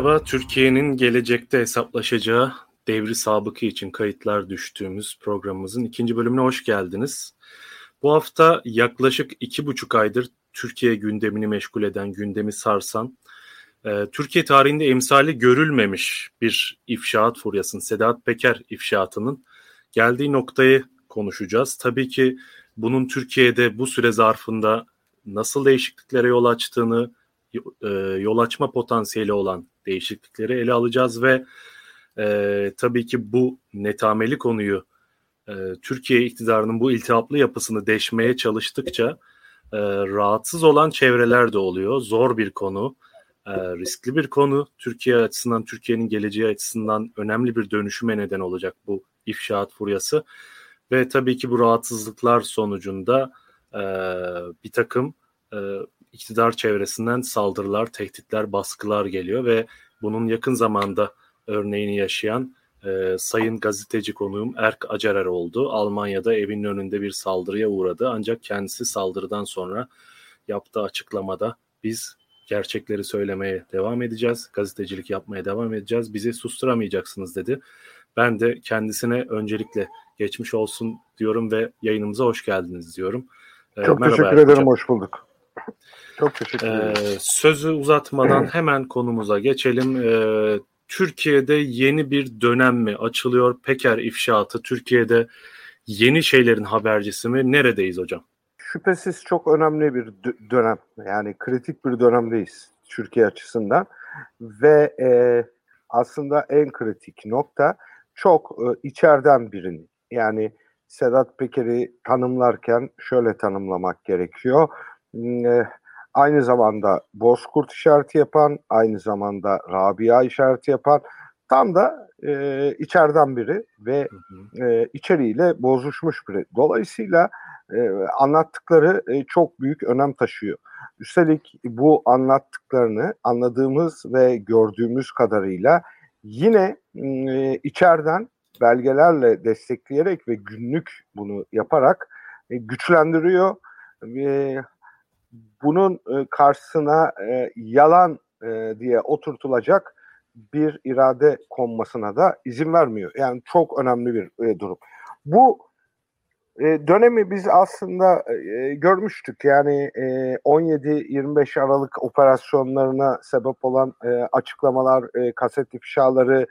Merhaba, Türkiye'nin gelecekte hesaplaşacağı devri sabıkı için kayıtlar düştüğümüz programımızın ikinci bölümüne hoş geldiniz. Bu hafta yaklaşık iki buçuk aydır Türkiye gündemini meşgul eden, gündemi sarsan, e, Türkiye tarihinde emsali görülmemiş bir ifşaat furyasının, Sedat Peker ifşaatının geldiği noktayı konuşacağız. Tabii ki bunun Türkiye'de bu süre zarfında nasıl değişikliklere yol açtığını, yol açma potansiyeli olan değişiklikleri ele alacağız ve e, tabii ki bu netameli konuyu e, Türkiye iktidarının bu iltihaplı yapısını deşmeye çalıştıkça e, rahatsız olan çevreler de oluyor. Zor bir konu, e, riskli bir konu. Türkiye açısından, Türkiye'nin geleceği açısından önemli bir dönüşüme neden olacak bu ifşaat furyası. Ve tabii ki bu rahatsızlıklar sonucunda e, bir takım e, iktidar çevresinden saldırılar, tehditler, baskılar geliyor ve bunun yakın zamanda örneğini yaşayan e, sayın gazeteci konuğum Erk Acarer oldu. Almanya'da evinin önünde bir saldırıya uğradı ancak kendisi saldırıdan sonra yaptığı açıklamada biz gerçekleri söylemeye devam edeceğiz, gazetecilik yapmaya devam edeceğiz, bizi susturamayacaksınız dedi. Ben de kendisine öncelikle geçmiş olsun diyorum ve yayınımıza hoş geldiniz diyorum. Ee, Çok Merhaba teşekkür ederim, hoş bulduk. Çok teşekkür ederim. Ee, sözü uzatmadan hemen konumuza geçelim. Ee, Türkiye'de yeni bir dönem mi açılıyor? Peker ifşaatı Türkiye'de yeni şeylerin habercisi mi? Neredeyiz hocam? Şüphesiz çok önemli bir dönem. Yani kritik bir dönemdeyiz Türkiye açısından. Ve e, aslında en kritik nokta çok e, içeriden birini. Yani Sedat Peker'i tanımlarken şöyle tanımlamak gerekiyor. Hmm, e, aynı zamanda Bozkurt işareti yapan, aynı zamanda Rabia işareti yapan tam da e, içeriden biri ve e, içeriğiyle bozuşmuş biri. Dolayısıyla e, anlattıkları e, çok büyük önem taşıyor. Üstelik bu anlattıklarını anladığımız ve gördüğümüz kadarıyla yine e, içeriden belgelerle destekleyerek ve günlük bunu yaparak e, güçlendiriyor. E, bunun e, karşısına e, yalan e, diye oturtulacak bir irade konmasına da izin vermiyor. Yani çok önemli bir durum. Bu dönemi biz aslında görmüştük. Yani e, 17-25 Aralık operasyonlarına sebep olan açıklamalar, kaset ifşaları,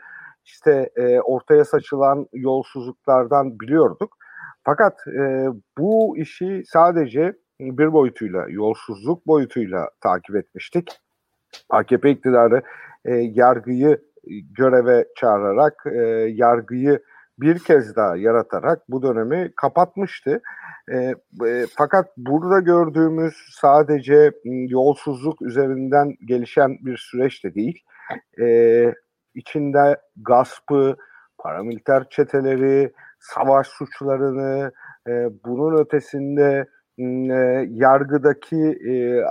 işte ortaya saçılan yolsuzluklardan biliyorduk. Fakat e, bu işi sadece bir boyutuyla, yolsuzluk boyutuyla takip etmiştik. AKP iktidarı e, yargıyı göreve çağırarak, e, yargıyı bir kez daha yaratarak bu dönemi kapatmıştı. E, e, fakat burada gördüğümüz sadece yolsuzluk üzerinden gelişen bir süreç de değil. E, içinde gaspı, paramiliter çeteleri, savaş suçlarını, e, bunun ötesinde e, yargıdaki e,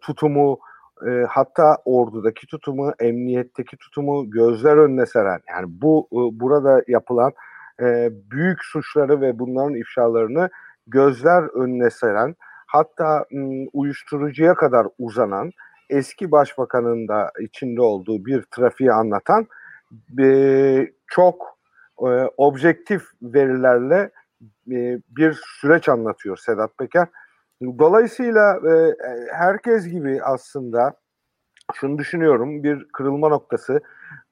tutumu, e, hatta ordudaki tutumu, emniyetteki tutumu gözler önüne seren, yani bu e, burada yapılan e, büyük suçları ve bunların ifşalarını gözler önüne seren, hatta m, uyuşturucuya kadar uzanan, eski başbakanın da içinde olduğu bir trafiği anlatan e, çok e, objektif verilerle e, bir süreç anlatıyor Sedat Peker. Dolayısıyla e, herkes gibi aslında şunu düşünüyorum bir kırılma noktası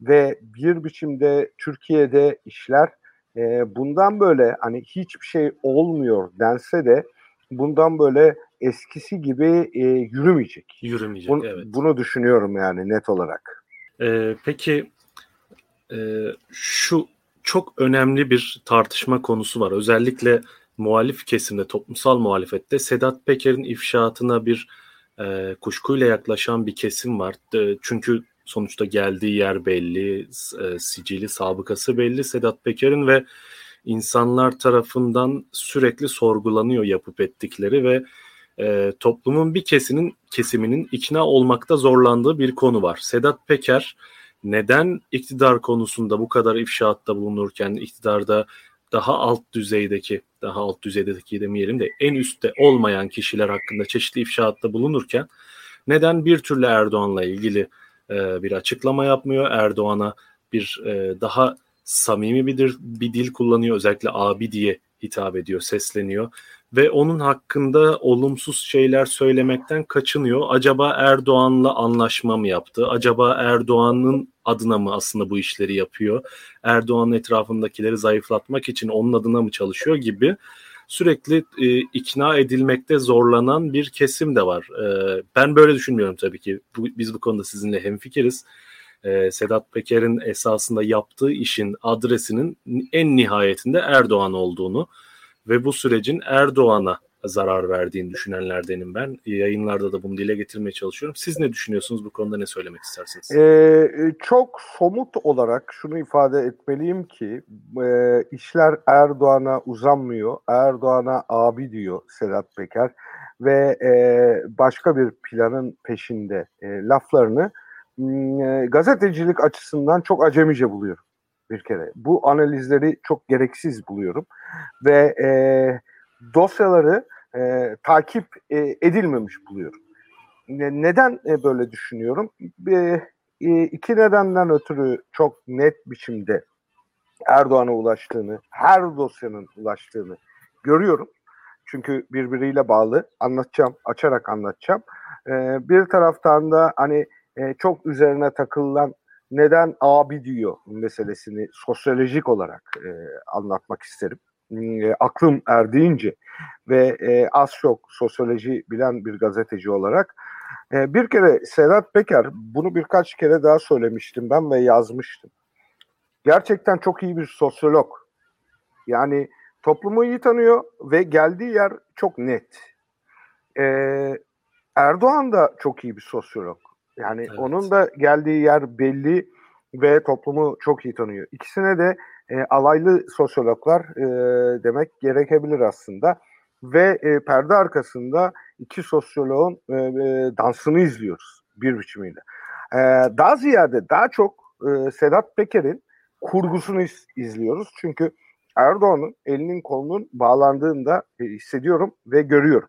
ve bir biçimde Türkiye'de işler e, bundan böyle hani hiçbir şey olmuyor dense de bundan böyle eskisi gibi e, yürümeyecek. Yürümeyecek Bun, evet. Bunu düşünüyorum yani net olarak. Ee, peki e, şu çok önemli bir tartışma konusu var. Özellikle muhalif kesimde, toplumsal muhalefette Sedat Peker'in ifşaatına bir e, kuşkuyla yaklaşan bir kesim var. E, çünkü sonuçta geldiği yer belli, e, sicili, sabıkası belli Sedat Peker'in ve insanlar tarafından sürekli sorgulanıyor yapıp ettikleri ve e, toplumun bir kesinin kesiminin ikna olmakta zorlandığı bir konu var. Sedat Peker neden iktidar konusunda bu kadar ifşaatta bulunurken iktidarda daha alt düzeydeki, daha alt düzeydeki demeyelim de en üstte olmayan kişiler hakkında çeşitli ifşaatta bulunurken neden bir türlü Erdoğan'la ilgili e, bir açıklama yapmıyor. Erdoğan'a bir e, daha samimi bir, bir dil kullanıyor. Özellikle abi diye hitap ediyor, sesleniyor ve onun hakkında olumsuz şeyler söylemekten kaçınıyor. Acaba Erdoğan'la anlaşma mı yaptı? Acaba Erdoğan'ın adına mı aslında bu işleri yapıyor? Erdoğan'ın etrafındakileri zayıflatmak için onun adına mı çalışıyor gibi sürekli e, ikna edilmekte zorlanan bir kesim de var. E, ben böyle düşünmüyorum tabii ki. Bu, biz bu konuda sizinle hemfikiriz. E, Sedat Peker'in esasında yaptığı işin adresinin en nihayetinde Erdoğan olduğunu ve bu sürecin Erdoğan'a zarar verdiğini düşünenlerdenim ben. Yayınlarda da bunu dile getirmeye çalışıyorum. Siz ne düşünüyorsunuz bu konuda ne söylemek istersiniz? Ee, çok somut olarak şunu ifade etmeliyim ki e, işler Erdoğan'a uzanmıyor. Erdoğan'a abi diyor Sedat Peker ve e, başka bir planın peşinde e, laflarını e, gazetecilik açısından çok acemice buluyorum bir kere. Bu analizleri çok gereksiz buluyorum ve e, dosyaları e, takip e, edilmemiş buluyorum. Ne, neden e, böyle düşünüyorum? E, e, iki nedenden ötürü çok net biçimde Erdoğan'a ulaştığını, her dosyanın ulaştığını görüyorum. Çünkü birbiriyle bağlı. Anlatacağım, açarak anlatacağım. E, bir taraftan da hani e, çok üzerine takılan neden abi diyor meselesini sosyolojik olarak e, anlatmak isterim. E, aklım erdiğince ve e, az çok sosyoloji bilen bir gazeteci olarak e, bir kere Sedat Peker bunu birkaç kere daha söylemiştim ben ve yazmıştım. Gerçekten çok iyi bir sosyolog. Yani toplumu iyi tanıyor ve geldiği yer çok net. Ee, Erdoğan da çok iyi bir sosyolog. Yani evet. onun da geldiği yer belli ve toplumu çok iyi tanıyor. İkisine de e, alaylı sosyologlar e, demek gerekebilir aslında. Ve e, perde arkasında iki sosyoloğun e, e, dansını izliyoruz bir biçimiyle. E, daha ziyade daha çok e, Sedat Peker'in kurgusunu iz, izliyoruz. Çünkü Erdoğan'ın elinin kolunun bağlandığında e, hissediyorum ve görüyorum.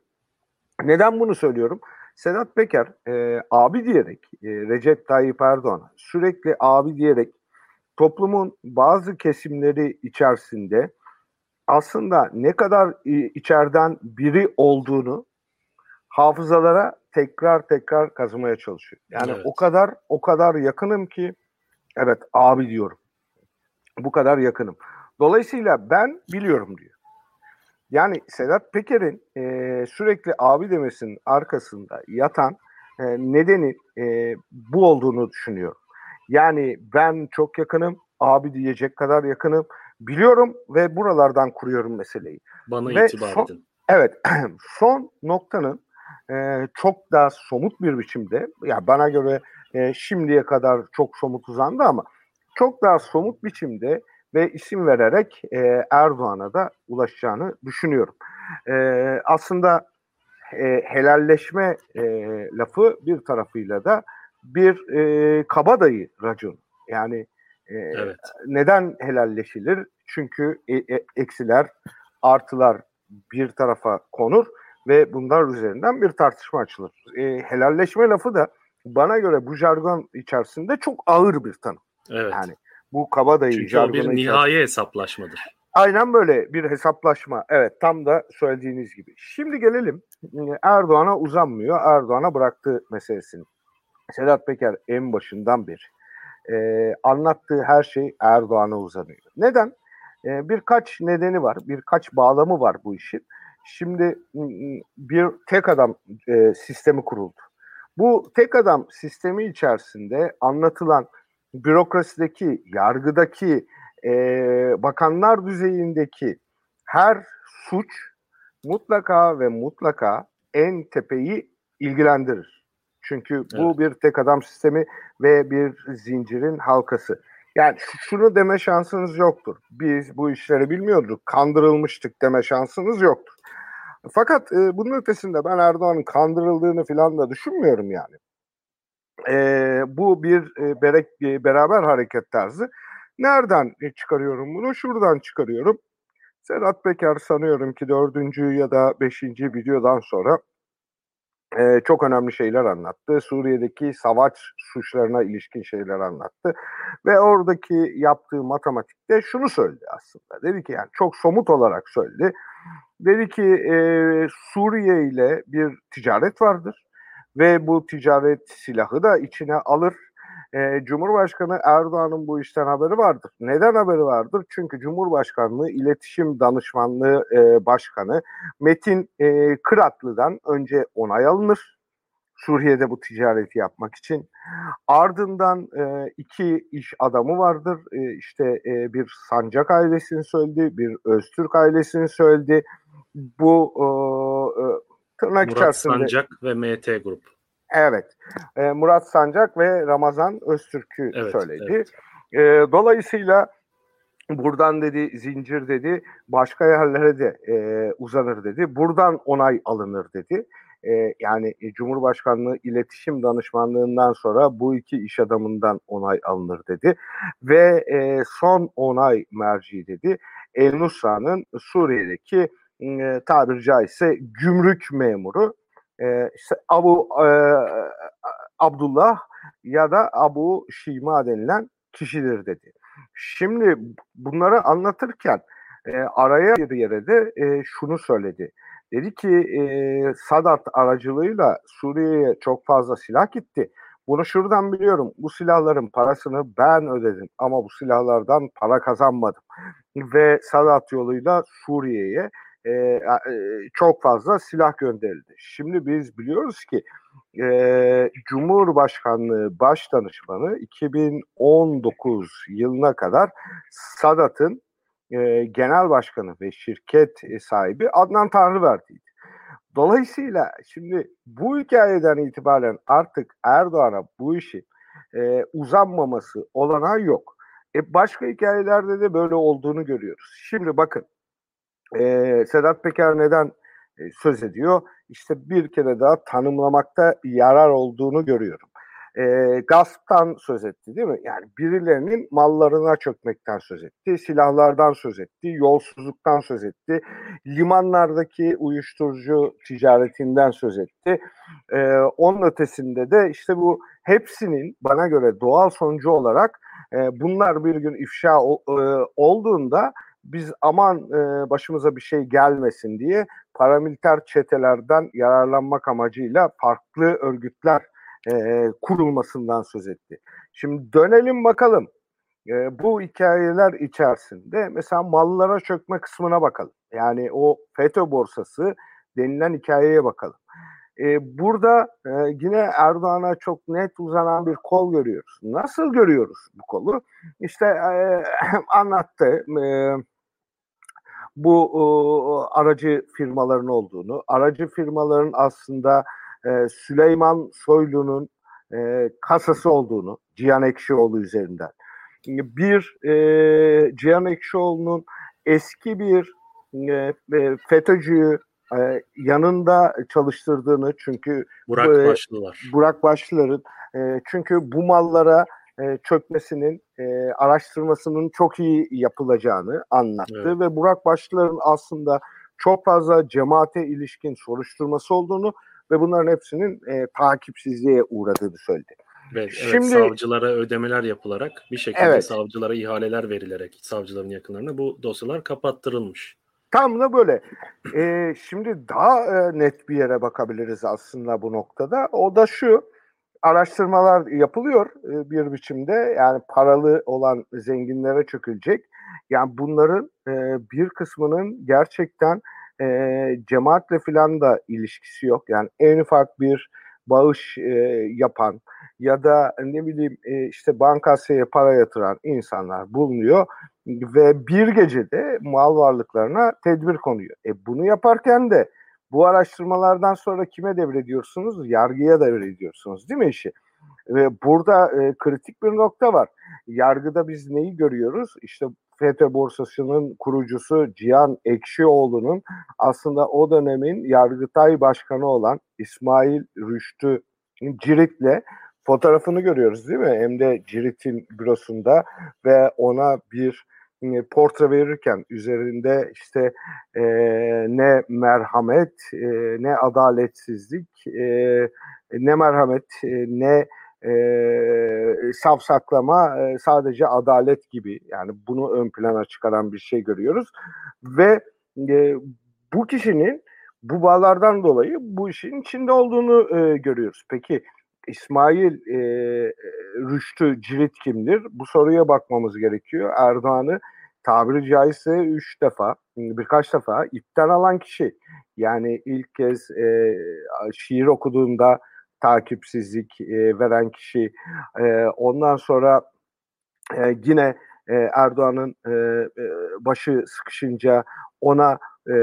Neden bunu söylüyorum? Sedat Peker e, abi diyerek e, Recep Tayyip Erdoğan sürekli abi diyerek toplumun bazı kesimleri içerisinde aslında ne kadar e, içeriden biri olduğunu hafızalara tekrar tekrar kazımaya çalışıyor. Yani evet. o kadar o kadar yakınım ki evet abi diyorum. Bu kadar yakınım. Dolayısıyla ben biliyorum diyor. Yani Sedat Peker'in e, sürekli abi demesinin arkasında yatan e, nedeni e, bu olduğunu düşünüyorum. Yani ben çok yakınım, abi diyecek kadar yakınım. Biliyorum ve buralardan kuruyorum meseleyi. Bana ve itibar son, edin. Evet, son noktanın e, çok daha somut bir biçimde, ya bana göre e, şimdiye kadar çok somut uzandı ama çok daha somut biçimde ve isim vererek e, Erdoğan'a da ulaşacağını düşünüyorum. E, aslında e, helalleşme e, lafı bir tarafıyla da bir e, kabadayı racon. Yani e, evet. neden helalleşilir? Çünkü e, e, eksiler, artılar bir tarafa konur ve bunlar üzerinden bir tartışma açılır. E, helalleşme lafı da bana göre bu jargon içerisinde çok ağır bir tanım. Evet. Yani bu kabadayı Çünkü o bir nihai hesaplaşmadır. Aynen böyle bir hesaplaşma. Evet tam da söylediğiniz gibi. Şimdi gelelim Erdoğan'a uzanmıyor. Erdoğan'a bıraktığı meselesini. Sedat Peker en başından beri e, anlattığı her şey Erdoğan'a uzanıyor. Neden? E, birkaç nedeni var, birkaç bağlamı var bu işin. Şimdi bir tek adam e, sistemi kuruldu. Bu tek adam sistemi içerisinde anlatılan bürokrasideki, yargıdaki, e, bakanlar düzeyindeki her suç mutlaka ve mutlaka en tepeyi ilgilendirir. Çünkü bu evet. bir tek adam sistemi ve bir zincirin halkası. Yani şunu deme şansınız yoktur. Biz bu işleri bilmiyorduk, kandırılmıştık deme şansınız yoktur. Fakat e, bunun ötesinde ben Erdoğan'ın kandırıldığını falan da düşünmüyorum yani e, bu bir e, berek, e, beraber hareket tarzı. Nereden çıkarıyorum bunu? Şuradan çıkarıyorum. Sedat Peker sanıyorum ki dördüncü ya da beşinci videodan sonra e, çok önemli şeyler anlattı. Suriye'deki savaş suçlarına ilişkin şeyler anlattı. Ve oradaki yaptığı matematikte şunu söyledi aslında. Dedi ki yani çok somut olarak söyledi. Dedi ki e, Suriye ile bir ticaret vardır ve bu ticaret silahı da içine alır e, Cumhurbaşkanı Erdoğan'ın bu işten haberi vardır. Neden haberi vardır? Çünkü Cumhurbaşkanlığı İletişim Danışmanlığı e, Başkanı Metin e, Kıratlı'dan önce onay alınır. Suriye'de bu ticareti yapmak için. Ardından e, iki iş adamı vardır. E, işte e, bir Sancak ailesini söyledi, bir Öztürk ailesini söyledi. Bu e, tırnak Murat içerisinde... Sancak ve MT Grup. Evet. E, Murat Sancak ve Ramazan Öztürk'ü evet, söyledi. Evet. E, dolayısıyla buradan dedi zincir dedi başka yerlere de e, uzanır dedi. Buradan onay alınır dedi. E, yani Cumhurbaşkanlığı İletişim Danışmanlığından sonra bu iki iş adamından onay alınır dedi. Ve e, son onay merci dedi. El Nusra'nın Suriye'deki e, tabiri caizse gümrük memuru e, işte Abu e, Abdullah ya da Abu Şima denilen kişidir dedi. Şimdi bunları anlatırken e, araya bir yere de e, şunu söyledi. Dedi ki e, Sadat aracılığıyla Suriye'ye çok fazla silah gitti. Bunu şuradan biliyorum. Bu silahların parasını ben ödedim ama bu silahlardan para kazanmadım. Ve Sadat yoluyla Suriye'ye e, e, çok fazla silah gönderildi. Şimdi biz biliyoruz ki e, Cumhurbaşkanlığı Baş Danışmanı 2019 yılına kadar Sadat'ın e, genel başkanı ve şirket sahibi Adnan Tanrıverdi'ydi. Dolayısıyla şimdi bu hikayeden itibaren artık Erdoğan'a bu işi e, uzanmaması olanağı yok. E başka hikayelerde de böyle olduğunu görüyoruz. Şimdi bakın e, Sedat Peker neden e, söz ediyor? İşte bir kere daha tanımlamakta yarar olduğunu görüyorum. E, gasptan söz etti değil mi? Yani birilerinin mallarına çökmekten söz etti, silahlardan söz etti, yolsuzluktan söz etti, limanlardaki uyuşturucu ticaretinden söz etti. E, onun ötesinde de işte bu hepsinin bana göre doğal sonucu olarak e, bunlar bir gün ifşa e, olduğunda biz aman e, başımıza bir şey gelmesin diye paramiliter çetelerden yararlanmak amacıyla farklı örgütler e, kurulmasından söz etti. Şimdi dönelim bakalım e, bu hikayeler içerisinde mesela mallara çökme kısmına bakalım. Yani o FETÖ borsası denilen hikayeye bakalım. E, burada e, yine Erdoğan'a çok net uzanan bir kol görüyoruz. Nasıl görüyoruz bu kolu? İşte e, anlattı. E, bu e, aracı firmaların olduğunu, aracı firmaların aslında e, Süleyman Soylu'nun e, kasası olduğunu, Cihan Ekşioğlu üzerinden. Bir e, Cihan Ekşioğlu'nun eski bir e, e, FETÖ'cüyü e, yanında çalıştırdığını çünkü Burak e, Başlılar. Burak Başlılar'ın e, çünkü bu mallara e, çökmesinin e, araştırmasının çok iyi yapılacağını anlattı evet. ve Burak Başlılar'ın aslında çok fazla cemaate ilişkin soruşturması olduğunu ve bunların hepsinin e, takipsizliğe uğradığını söyledi. Evet, Şimdi, savcılara ödemeler yapılarak bir şekilde evet, savcılara ihaleler verilerek savcıların yakınlarına bu dosyalar kapattırılmış. Tam da böyle. Ee, şimdi daha e, net bir yere bakabiliriz aslında bu noktada. O da şu araştırmalar yapılıyor e, bir biçimde. Yani paralı olan zenginlere çökülecek. Yani bunların e, bir kısmının gerçekten e, cemaatle filan da ilişkisi yok. Yani en ufak bir bağış yapan ya da ne bileyim işte bankasya para yatıran insanlar bulunuyor ve bir gecede mal varlıklarına tedbir konuyor. E bunu yaparken de bu araştırmalardan sonra kime devrediyorsunuz? Yargıya devrediyorsunuz değil mi işi? Ve burada e, kritik bir nokta var. Yargıda biz neyi görüyoruz? İşte FETÖ borsasının kurucusu Cihan Ekşioğlu'nun aslında o dönemin Yargıtay Başkanı olan İsmail Rüştü Cirit'le fotoğrafını görüyoruz değil mi? Hem de Cirit'in bürosunda ve ona bir portre verirken üzerinde işte e, ne merhamet, e, ne adaletsizlik, e, ne merhamet, e, ne e, savsaklama, e, sadece adalet gibi yani bunu ön plana çıkaran bir şey görüyoruz ve e, bu kişinin bu bağlardan dolayı bu işin içinde olduğunu e, görüyoruz. Peki İsmail e, Rüştü Cirit kimdir? Bu soruya bakmamız gerekiyor. Erdoğan'ı tabiri caizse üç defa, birkaç defa ipten alan kişi. Yani ilk kez e, şiir okuduğunda takipsizlik e, veren kişi. E, ondan sonra e, yine e, Erdoğan'ın e, başı sıkışınca ona e,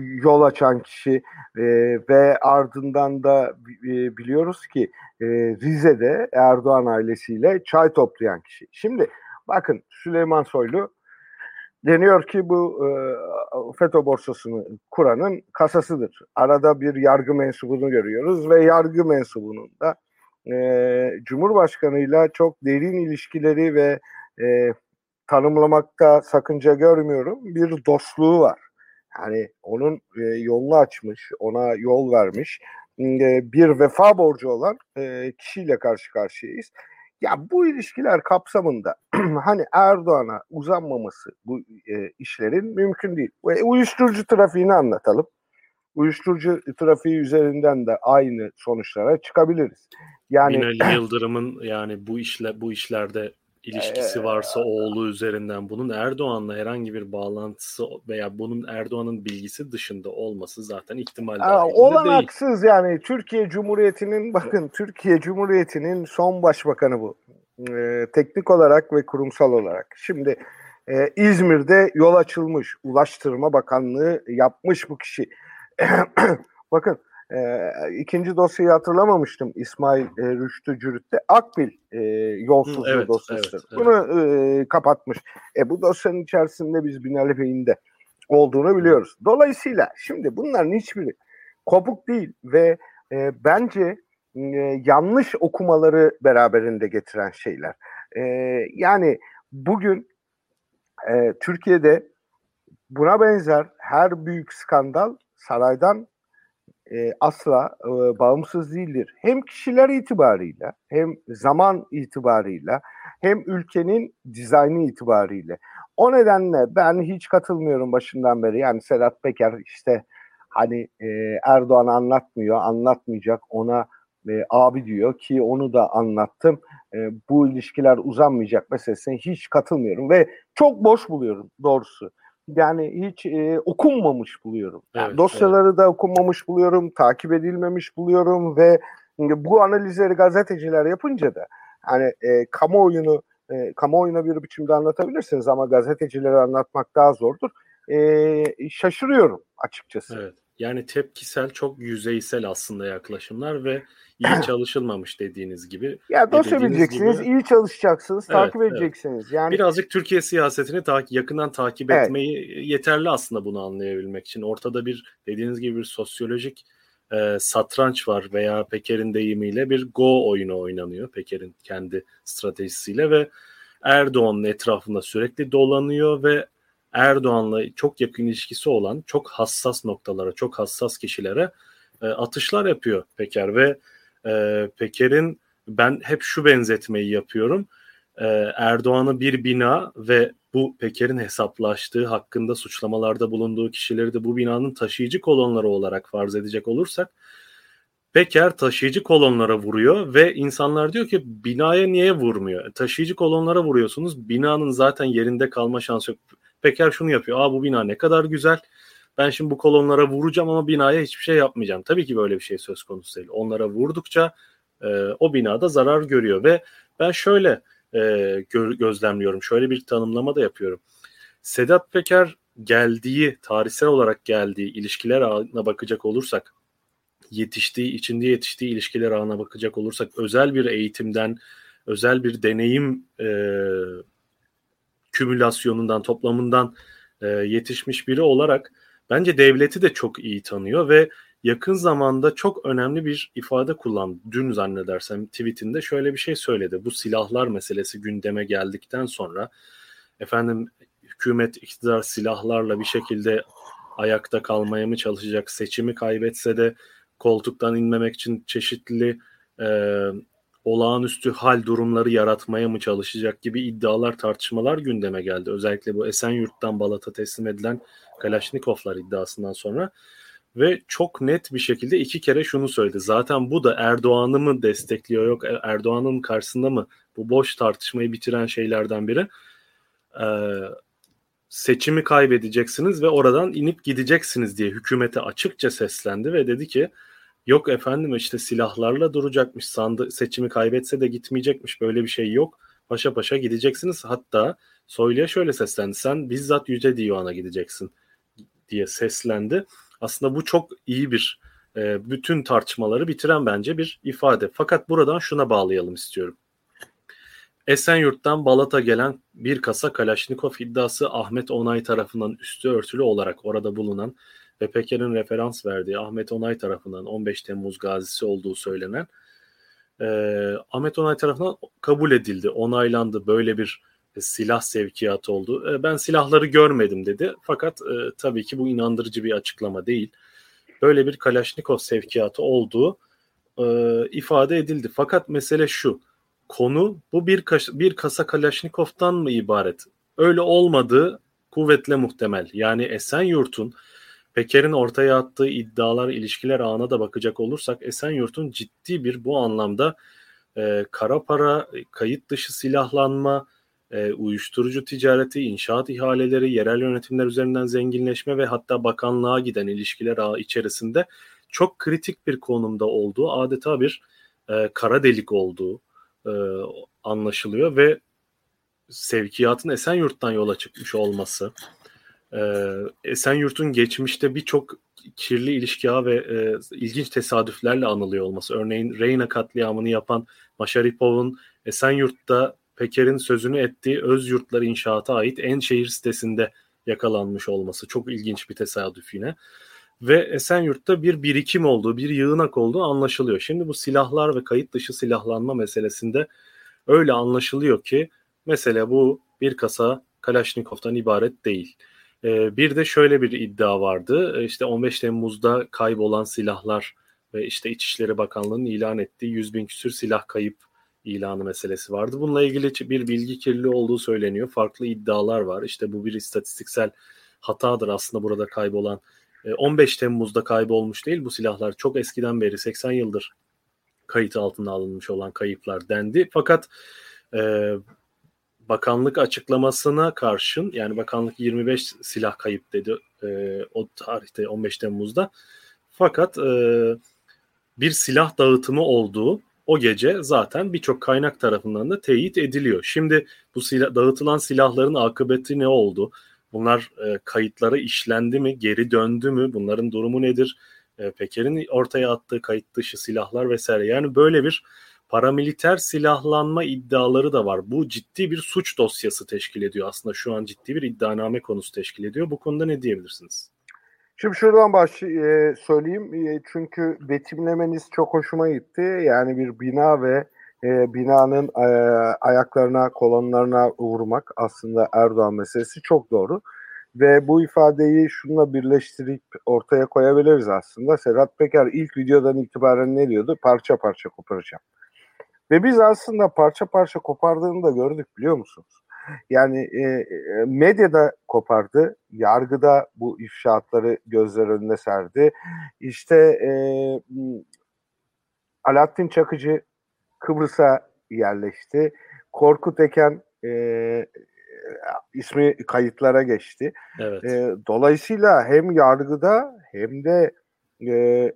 yol açan kişi e, ve ardından da e, biliyoruz ki e, Rize'de Erdoğan ailesiyle çay toplayan kişi. Şimdi bakın Süleyman Soylu deniyor ki bu e, FETÖ borsasını kuranın kasasıdır. Arada bir yargı mensubunu görüyoruz ve yargı mensubunun da e, Cumhurbaşkanıyla çok derin ilişkileri ve e, tanımlamakta sakınca görmüyorum. Bir dostluğu var. Yani onun e, yolunu açmış, ona yol vermiş e, bir vefa borcu olan e, kişiyle karşı karşıyayız. Ya bu ilişkiler kapsamında hani Erdoğan'a uzanmaması bu e, işlerin mümkün değil. Ve uyuşturucu trafiğini anlatalım. Uyuşturucu trafiği üzerinden de aynı sonuçlara çıkabiliriz. Yani Binali Yıldırım'ın yani bu işle bu işlerde ilişkisi varsa oğlu üzerinden bunun Erdoğan'la herhangi bir bağlantısı veya bunun Erdoğan'ın bilgisi dışında olması zaten ihtimal dahilinde Olanaksız değil. yani Türkiye Cumhuriyeti'nin bakın Türkiye Cumhuriyeti'nin son başbakanı bu. Ee, teknik olarak ve kurumsal olarak. Şimdi e, İzmir'de yol açılmış. Ulaştırma Bakanlığı yapmış bu kişi. bakın e, ikinci dosyayı hatırlamamıştım İsmail e, Rüştü Cürüt'te. Akbil e, yolsuzluğu evet, dosyası. Evet, Bunu e, kapatmış. E, bu dosyanın içerisinde biz Binali Bey'in de olduğunu biliyoruz. Dolayısıyla şimdi bunların hiçbiri kopuk değil ve e, bence e, yanlış okumaları beraberinde getiren şeyler. E, yani bugün e, Türkiye'de buna benzer her büyük skandal saraydan e, asla e, bağımsız değildir. Hem kişiler itibarıyla hem zaman itibarıyla hem ülkenin dizaynı itibariyle. O nedenle ben hiç katılmıyorum başından beri. Yani Sedat Peker işte hani e, Erdoğan anlatmıyor, anlatmayacak ona e, abi diyor ki onu da anlattım. E, bu ilişkiler uzanmayacak meselesine hiç katılmıyorum ve çok boş buluyorum doğrusu yani hiç e, okunmamış buluyorum. Yani evet, dosyaları evet. da okunmamış buluyorum, takip edilmemiş buluyorum ve bu analizleri gazeteciler yapınca da hani e, kamuoyunu e, kamuoyuna bir biçimde anlatabilirsiniz ama gazetecileri anlatmak daha zordur. E, şaşırıyorum açıkçası. Evet. Yani tepkisel, çok yüzeysel aslında yaklaşımlar ve iyi çalışılmamış dediğiniz gibi. Ya dosya bileceksiniz, gibi... iyi çalışacaksınız, evet, takip edeceksiniz. Evet. Yani birazcık Türkiye siyasetini ta- yakından takip evet. etmeyi yeterli aslında bunu anlayabilmek için. Ortada bir dediğiniz gibi bir sosyolojik e, satranç var veya Peker'in deyimiyle bir go oyunu oynanıyor. Peker'in kendi stratejisiyle ve Erdoğan'ın etrafında sürekli dolanıyor ve Erdoğan'la çok yakın ilişkisi olan çok hassas noktalara, çok hassas kişilere e, atışlar yapıyor Peker ve e, Peker'in ben hep şu benzetmeyi yapıyorum. E, Erdoğan'ı bir bina ve bu Peker'in hesaplaştığı hakkında suçlamalarda bulunduğu kişileri de bu binanın taşıyıcı kolonları olarak farz edecek olursak Peker taşıyıcı kolonlara vuruyor ve insanlar diyor ki binaya niye vurmuyor? Taşıyıcı kolonlara vuruyorsunuz. Binanın zaten yerinde kalma şansı yok. Peker şunu yapıyor. Aa bu bina ne kadar güzel. Ben şimdi bu kolonlara vuracağım ama binaya hiçbir şey yapmayacağım. Tabii ki böyle bir şey söz konusu değil. Onlara vurdukça e, o binada zarar görüyor ve ben şöyle e, gö- gözlemliyorum. Şöyle bir tanımlama da yapıyorum. Sedat Peker geldiği, tarihsel olarak geldiği ilişkiler ağına bakacak olursak, yetiştiği, içinde yetiştiği ilişkiler ağına bakacak olursak, özel bir eğitimden, özel bir deneyim e, kümülasyonundan, toplamından e, yetişmiş biri olarak bence devleti de çok iyi tanıyor ve yakın zamanda çok önemli bir ifade kullandı. Dün zannedersem tweetinde şöyle bir şey söyledi. Bu silahlar meselesi gündeme geldikten sonra efendim hükümet iktidar silahlarla bir şekilde ayakta kalmaya mı çalışacak? Seçimi kaybetse de koltuktan inmemek için çeşitli e, olağanüstü hal durumları yaratmaya mı çalışacak gibi iddialar tartışmalar gündeme geldi. Özellikle bu Esenyurt'tan Balat'a teslim edilen Kalaşnikovlar iddiasından sonra ve çok net bir şekilde iki kere şunu söyledi. Zaten bu da Erdoğan'ı mı destekliyor yok Erdoğan'ın karşısında mı bu boş tartışmayı bitiren şeylerden biri. Ee, seçimi kaybedeceksiniz ve oradan inip gideceksiniz diye hükümete açıkça seslendi ve dedi ki yok efendim işte silahlarla duracakmış sandı seçimi kaybetse de gitmeyecekmiş böyle bir şey yok. Paşa paşa gideceksiniz hatta Soylu'ya şöyle seslendi sen bizzat Yüce Divan'a gideceksin diye seslendi. Aslında bu çok iyi bir e, bütün tartışmaları bitiren bence bir ifade. Fakat buradan şuna bağlayalım istiyorum. Esenyurt'tan Balat'a gelen bir kasa Kalaşnikov iddiası Ahmet Onay tarafından üstü örtülü olarak orada bulunan Peker'in referans verdiği Ahmet Onay tarafından 15 Temmuz gazisi olduğu söylenen e, Ahmet Onay tarafından kabul edildi, onaylandı. Böyle bir e, silah sevkiyatı oldu. E, ben silahları görmedim dedi. Fakat e, tabii ki bu inandırıcı bir açıklama değil. Böyle bir Kalaşnikov sevkiyatı olduğu e, ifade edildi. Fakat mesele şu konu bu bir, kas- bir kasa Kalaşnikov'tan mı ibaret? Öyle olmadığı kuvvetle muhtemel. Yani Esenyurt'un Peker'in ortaya attığı iddialar, ilişkiler ağına da bakacak olursak Esenyurt'un ciddi bir bu anlamda e, kara para, kayıt dışı silahlanma, e, uyuşturucu ticareti, inşaat ihaleleri, yerel yönetimler üzerinden zenginleşme ve hatta bakanlığa giden ilişkiler ağı içerisinde çok kritik bir konumda olduğu, adeta bir e, kara delik olduğu, e, anlaşılıyor ve sevkiyatın Esenyurt'tan yola çıkmış olması, e, Esenyurt'un geçmişte birçok kirli ilişki ve e, ilginç tesadüflerle anılıyor olması. Örneğin Reyna katliamını yapan Maşaripov'un Esenyurt'ta Peker'in sözünü ettiği öz yurtları inşaata ait en şehir sitesinde yakalanmış olması çok ilginç bir tesadüf yine ve Esenyurt'ta bir birikim olduğu, bir yığınak olduğu anlaşılıyor. Şimdi bu silahlar ve kayıt dışı silahlanma meselesinde öyle anlaşılıyor ki mesele bu bir kasa Kalaşnikov'tan ibaret değil. Ee, bir de şöyle bir iddia vardı. Ee, işte 15 Temmuz'da kaybolan silahlar ve işte İçişleri Bakanlığı'nın ilan ettiği 100 bin küsür silah kayıp ilanı meselesi vardı. Bununla ilgili bir bilgi kirliliği olduğu söyleniyor. Farklı iddialar var. İşte bu bir istatistiksel hatadır aslında burada kaybolan 15 e, Temmuz'da kaybolmuş değil bu silahlar. Çok eskiden beri 80 yıldır kayıt altına alınmış olan kayıplar dendi. Fakat e, bakanlık açıklamasına karşın yani bakanlık 25 silah kayıp dedi e, o tarihte 15 Temmuz'da. Fakat e, bir silah dağıtımı olduğu o gece zaten birçok kaynak tarafından da teyit ediliyor. Şimdi bu silah, dağıtılan silahların akıbeti ne oldu? Bunlar e, kayıtlara işlendi mi, geri döndü mü, bunların durumu nedir? E, Peker'in ortaya attığı kayıt dışı silahlar vesaire. Yani böyle bir paramiliter silahlanma iddiaları da var. Bu ciddi bir suç dosyası teşkil ediyor. Aslında şu an ciddi bir iddianame konusu teşkil ediyor. Bu konuda ne diyebilirsiniz? Şimdi şuradan baş e, söyleyeyim e, çünkü betimlemeniz çok hoşuma gitti. Yani bir bina ve e, binanın e, ayaklarına, kolonlarına vurmak aslında Erdoğan meselesi çok doğru. Ve bu ifadeyi şununla birleştirip ortaya koyabiliriz aslında. Sedat Peker ilk videodan itibaren ne diyordu? Parça parça koparacağım. Ve biz aslında parça parça kopardığını da gördük biliyor musunuz? Yani e, e medyada kopardı, yargıda bu ifşaatları gözler önüne serdi. İşte e, Alaaddin Çakıcı Kıbrıs'a yerleşti. Korkut Eken e, ismi kayıtlara geçti. Evet. E, dolayısıyla hem yargıda hem de e,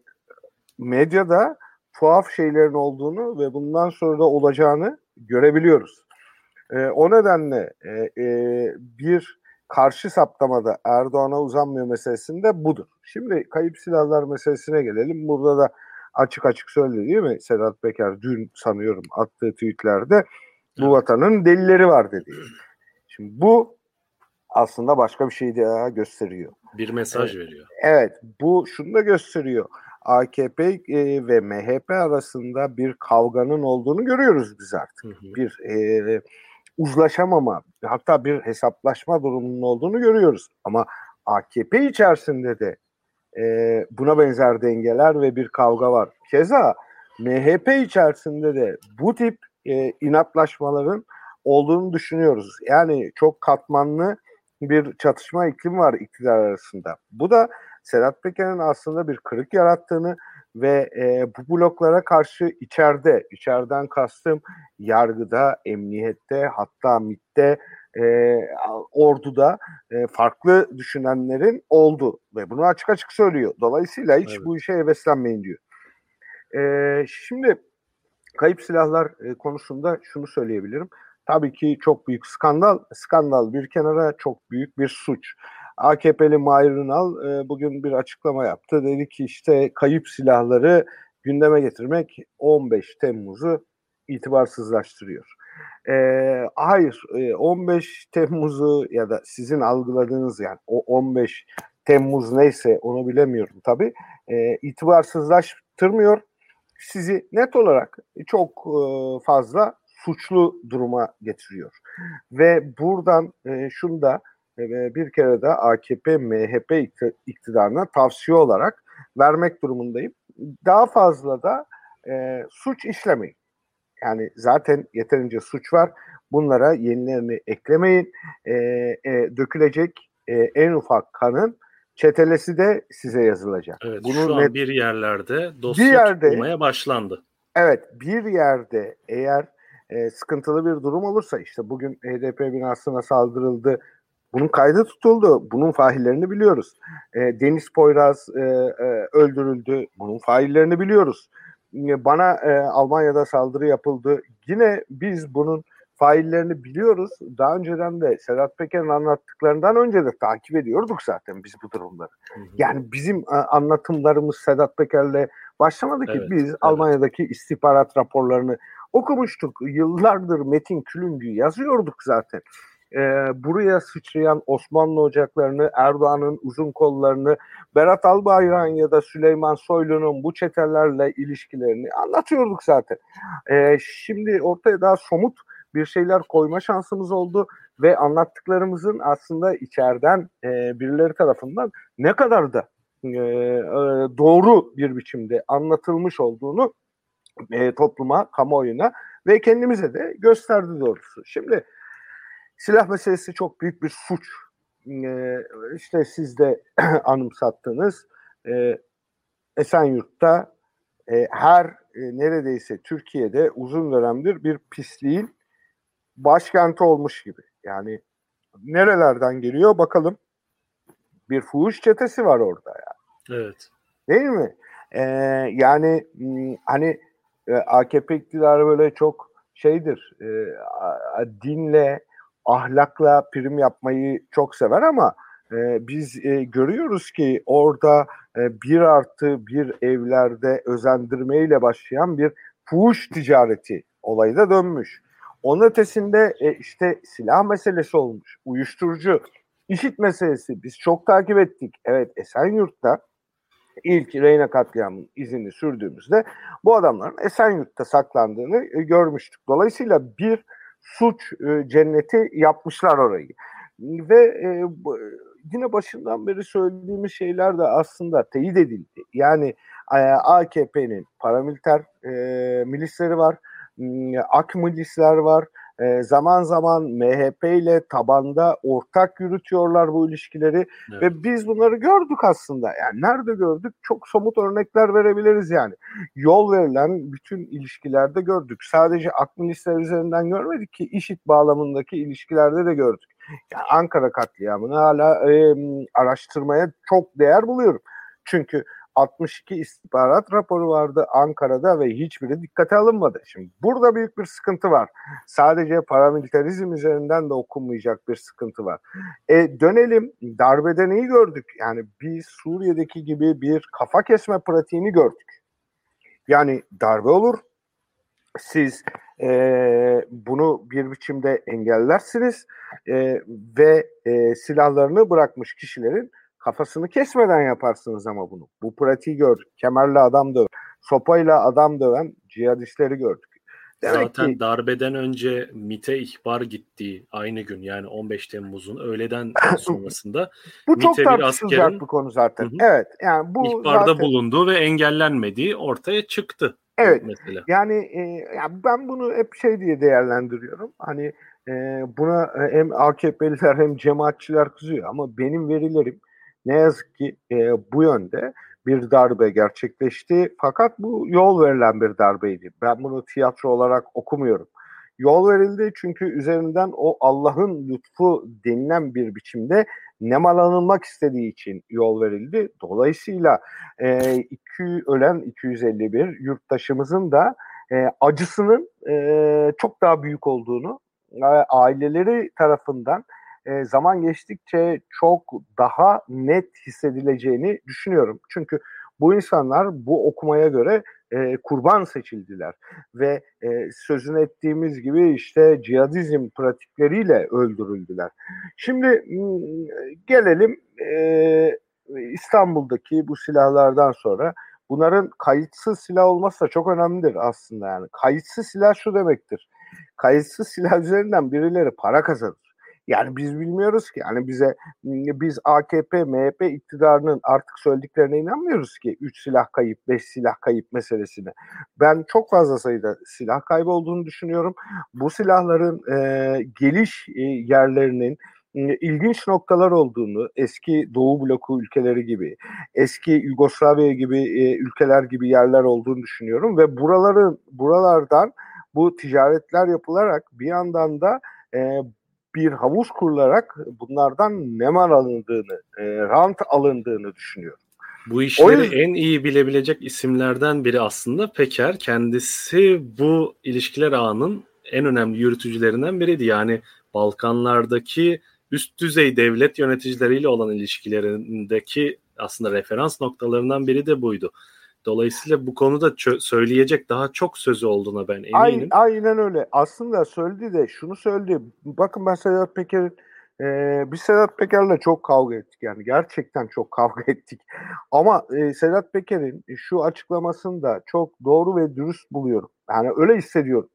medyada tuhaf şeylerin olduğunu ve bundan sonra da olacağını görebiliyoruz. E, o nedenle e, e, bir karşı saptamada Erdoğan'a uzanmıyor meselesinde budur. Şimdi kayıp silahlar meselesine gelelim. Burada da açık açık söyledi değil mi Sedat Peker dün sanıyorum attığı tweetlerde bu vatanın delilleri var dedi. Şimdi bu aslında başka bir şey daha gösteriyor. Bir mesaj veriyor. Evet bu şunu da gösteriyor. AKP e, ve MHP arasında bir kavganın olduğunu görüyoruz biz artık. Hı hı. Bir e, uzlaşamama hatta bir hesaplaşma durumunun olduğunu görüyoruz. Ama AKP içerisinde de e, buna benzer dengeler ve bir kavga var. Keza MHP içerisinde de bu tip e, inatlaşmaların olduğunu düşünüyoruz. Yani çok katmanlı bir çatışma iklimi var iktidar arasında. Bu da Sedat Peker'in aslında bir kırık yarattığını ve e, bu bloklara karşı içeride, içeriden kastım yargıda, emniyette, hatta MİT'te, e, orduda e, farklı düşünenlerin oldu ve bunu açık açık söylüyor. Dolayısıyla hiç evet. bu işe heveslenmeyin diyor. E, şimdi kayıp silahlar e, konusunda şunu söyleyebilirim. Tabii ki çok büyük skandal. Skandal bir kenara çok büyük bir suç. AKP'li Mahir Ünal e, bugün bir açıklama yaptı. Dedi ki işte kayıp silahları gündeme getirmek 15 Temmuz'u itibarsızlaştırıyor. E, hayır, e, 15 Temmuz'u ya da sizin algıladığınız yani o 15 Temmuz neyse onu bilemiyorum tabii. E, itibarsızlaştırmıyor. Sizi net olarak çok e, fazla suçlu duruma getiriyor. Ve buradan e, şunu da e, bir kere de AKP, MHP iktidarına tavsiye olarak vermek durumundayım. Daha fazla da e, suç işlemeyin. Yani zaten yeterince suç var. Bunlara yenilerini eklemeyin. E, e, dökülecek e, en ufak kanın çetelesi de size yazılacak. Evet, Bunu şu an net, bir yerlerde dosya bir yerde, tutulmaya başlandı. Evet bir yerde eğer e, sıkıntılı bir durum olursa işte bugün HDP binasına saldırıldı. Bunun kaydı tutuldu. Bunun faillerini biliyoruz. E, Deniz Poyraz e, e, öldürüldü. Bunun faillerini biliyoruz. E, bana e, Almanya'da saldırı yapıldı. Yine biz bunun faillerini biliyoruz. Daha önceden de Sedat Peker'in anlattıklarından önce de takip ediyorduk zaten biz bu durumları. Hı hı. Yani bizim a, anlatımlarımız Sedat Peker'le başlamadı ki evet, biz evet. Almanya'daki istihbarat raporlarını okumuştuk. Yıllardır Metin Külüngü yazıyorduk zaten. Ee, buraya sıçrayan Osmanlı ocaklarını, Erdoğan'ın uzun kollarını, Berat Albayrak'ın ya da Süleyman Soylu'nun bu çetelerle ilişkilerini anlatıyorduk zaten. Ee, şimdi ortaya daha somut bir şeyler koyma şansımız oldu ve anlattıklarımızın aslında içeriden e, birileri tarafından ne kadar da e, e, doğru bir biçimde anlatılmış olduğunu e, topluma, kamuoyuna ve kendimize de gösterdi doğrusu. Şimdi silah meselesi çok büyük bir suç. E, işte siz de anımsattınız. E, Esenyurt'ta e, her e, neredeyse Türkiye'de uzun dönemdir bir pisliğin başkenti olmuş gibi. Yani nerelerden geliyor bakalım. Bir fuhuş çetesi var orada ya. Yani. Evet. Değil mi? Ee, yani hani e, AKP iktidarı böyle çok şeydir e, dinle ahlakla prim yapmayı çok sever ama e, biz e, görüyoruz ki orada e, bir artı bir evlerde özendirmeyle başlayan bir fuhuş ticareti olayı da dönmüş. Onun ötesinde e, işte silah meselesi olmuş, uyuşturucu, işit meselesi biz çok takip ettik. Evet Esenyurt'ta ilk Reyna katliamının izini sürdüğümüzde bu adamların Esenyurt'ta saklandığını e, görmüştük. Dolayısıyla bir suç e, cenneti yapmışlar orayı. Ve e, yine başından beri söylediğimiz şeyler de aslında teyit edildi. Yani e, AKP'nin paramiliter e, milisleri var ak milisler var. E, zaman zaman MHP ile tabanda ortak yürütüyorlar bu ilişkileri evet. ve biz bunları gördük aslında. Yani nerede gördük? Çok somut örnekler verebiliriz yani. Yol verilen bütün ilişkilerde gördük. Sadece ak milisler üzerinden görmedik ki işit bağlamındaki ilişkilerde de gördük. Yani Ankara katliamını hala e, araştırmaya çok değer buluyorum. Çünkü 62 istihbarat raporu vardı Ankara'da ve hiçbiri dikkate alınmadı. Şimdi burada büyük bir sıkıntı var. Sadece paramilitarizm üzerinden de okunmayacak bir sıkıntı var. E, dönelim darbede neyi gördük? Yani biz Suriye'deki gibi bir kafa kesme pratiğini gördük. Yani darbe olur. Siz e, bunu bir biçimde engellersiniz e, ve e, silahlarını bırakmış kişilerin Kafasını kesmeden yaparsınız ama bunu. Bu pratiği gördük. Kemerle adam döven, sopayla adam döven cihadistleri gördük. Demek Zaten ki, darbeden önce MIT'e ihbar gittiği aynı gün yani 15 Temmuz'un öğleden sonrasında bu çok tartışılacak bir konu zaten. Hı hı, evet yani bu ihbarda zaten, bulunduğu ve engellenmediği ortaya çıktı. Evet. Mesela. Yani, e, yani ben bunu hep şey diye değerlendiriyorum. Hani e, buna hem AKP'liler hem cemaatçiler kızıyor ama benim verilerim ne yazık ki e, bu yönde bir darbe gerçekleşti. Fakat bu yol verilen bir darbeydi. Ben bunu tiyatro olarak okumuyorum. Yol verildi çünkü üzerinden o Allah'ın lütfu denilen bir biçimde nemalanılmak istediği için yol verildi. Dolayısıyla e, iki, ölen 251 yurttaşımızın da e, acısının e, çok daha büyük olduğunu e, aileleri tarafından e, zaman geçtikçe çok daha net hissedileceğini düşünüyorum. Çünkü bu insanlar bu okumaya göre e, kurban seçildiler ve e, sözünü ettiğimiz gibi işte cihadizm pratikleriyle öldürüldüler. Şimdi gelelim e, İstanbul'daki bu silahlardan sonra bunların kayıtsız silah olması da çok önemlidir aslında yani. Kayıtsız silah şu demektir. Kayıtsız silah üzerinden birileri para kazanır. Yani biz bilmiyoruz ki. Yani bize biz AKP, MHP iktidarının artık söylediklerine inanmıyoruz ki. Üç silah kayıp, beş silah kayıp meselesine. Ben çok fazla sayıda silah kaybı olduğunu düşünüyorum. Bu silahların e, geliş e, yerlerinin ilginç noktalar olduğunu eski Doğu bloku ülkeleri gibi, eski Yugoslavya gibi e, ülkeler gibi yerler olduğunu düşünüyorum ve buraların buralardan bu ticaretler yapılarak bir yandan da e, bir havuz kurularak bunlardan nemar alındığını, e, rant alındığını düşünüyorum. Bu işleri yüzden... en iyi bilebilecek isimlerden biri aslında Peker. Kendisi bu ilişkiler ağının en önemli yürütücülerinden biriydi. Yani Balkanlardaki üst düzey devlet yöneticileriyle olan ilişkilerindeki aslında referans noktalarından biri de buydu. Dolayısıyla bu konuda çö- söyleyecek daha çok sözü olduğuna ben eminim. Aynen, aynen öyle. Aslında söyledi de şunu söyledi. Bakın ben Sedat Peker'in e, biz Sedat Peker'le çok kavga ettik yani gerçekten çok kavga ettik. Ama e, Sedat Peker'in şu açıklamasını da çok doğru ve dürüst buluyorum. Yani öyle hissediyorum.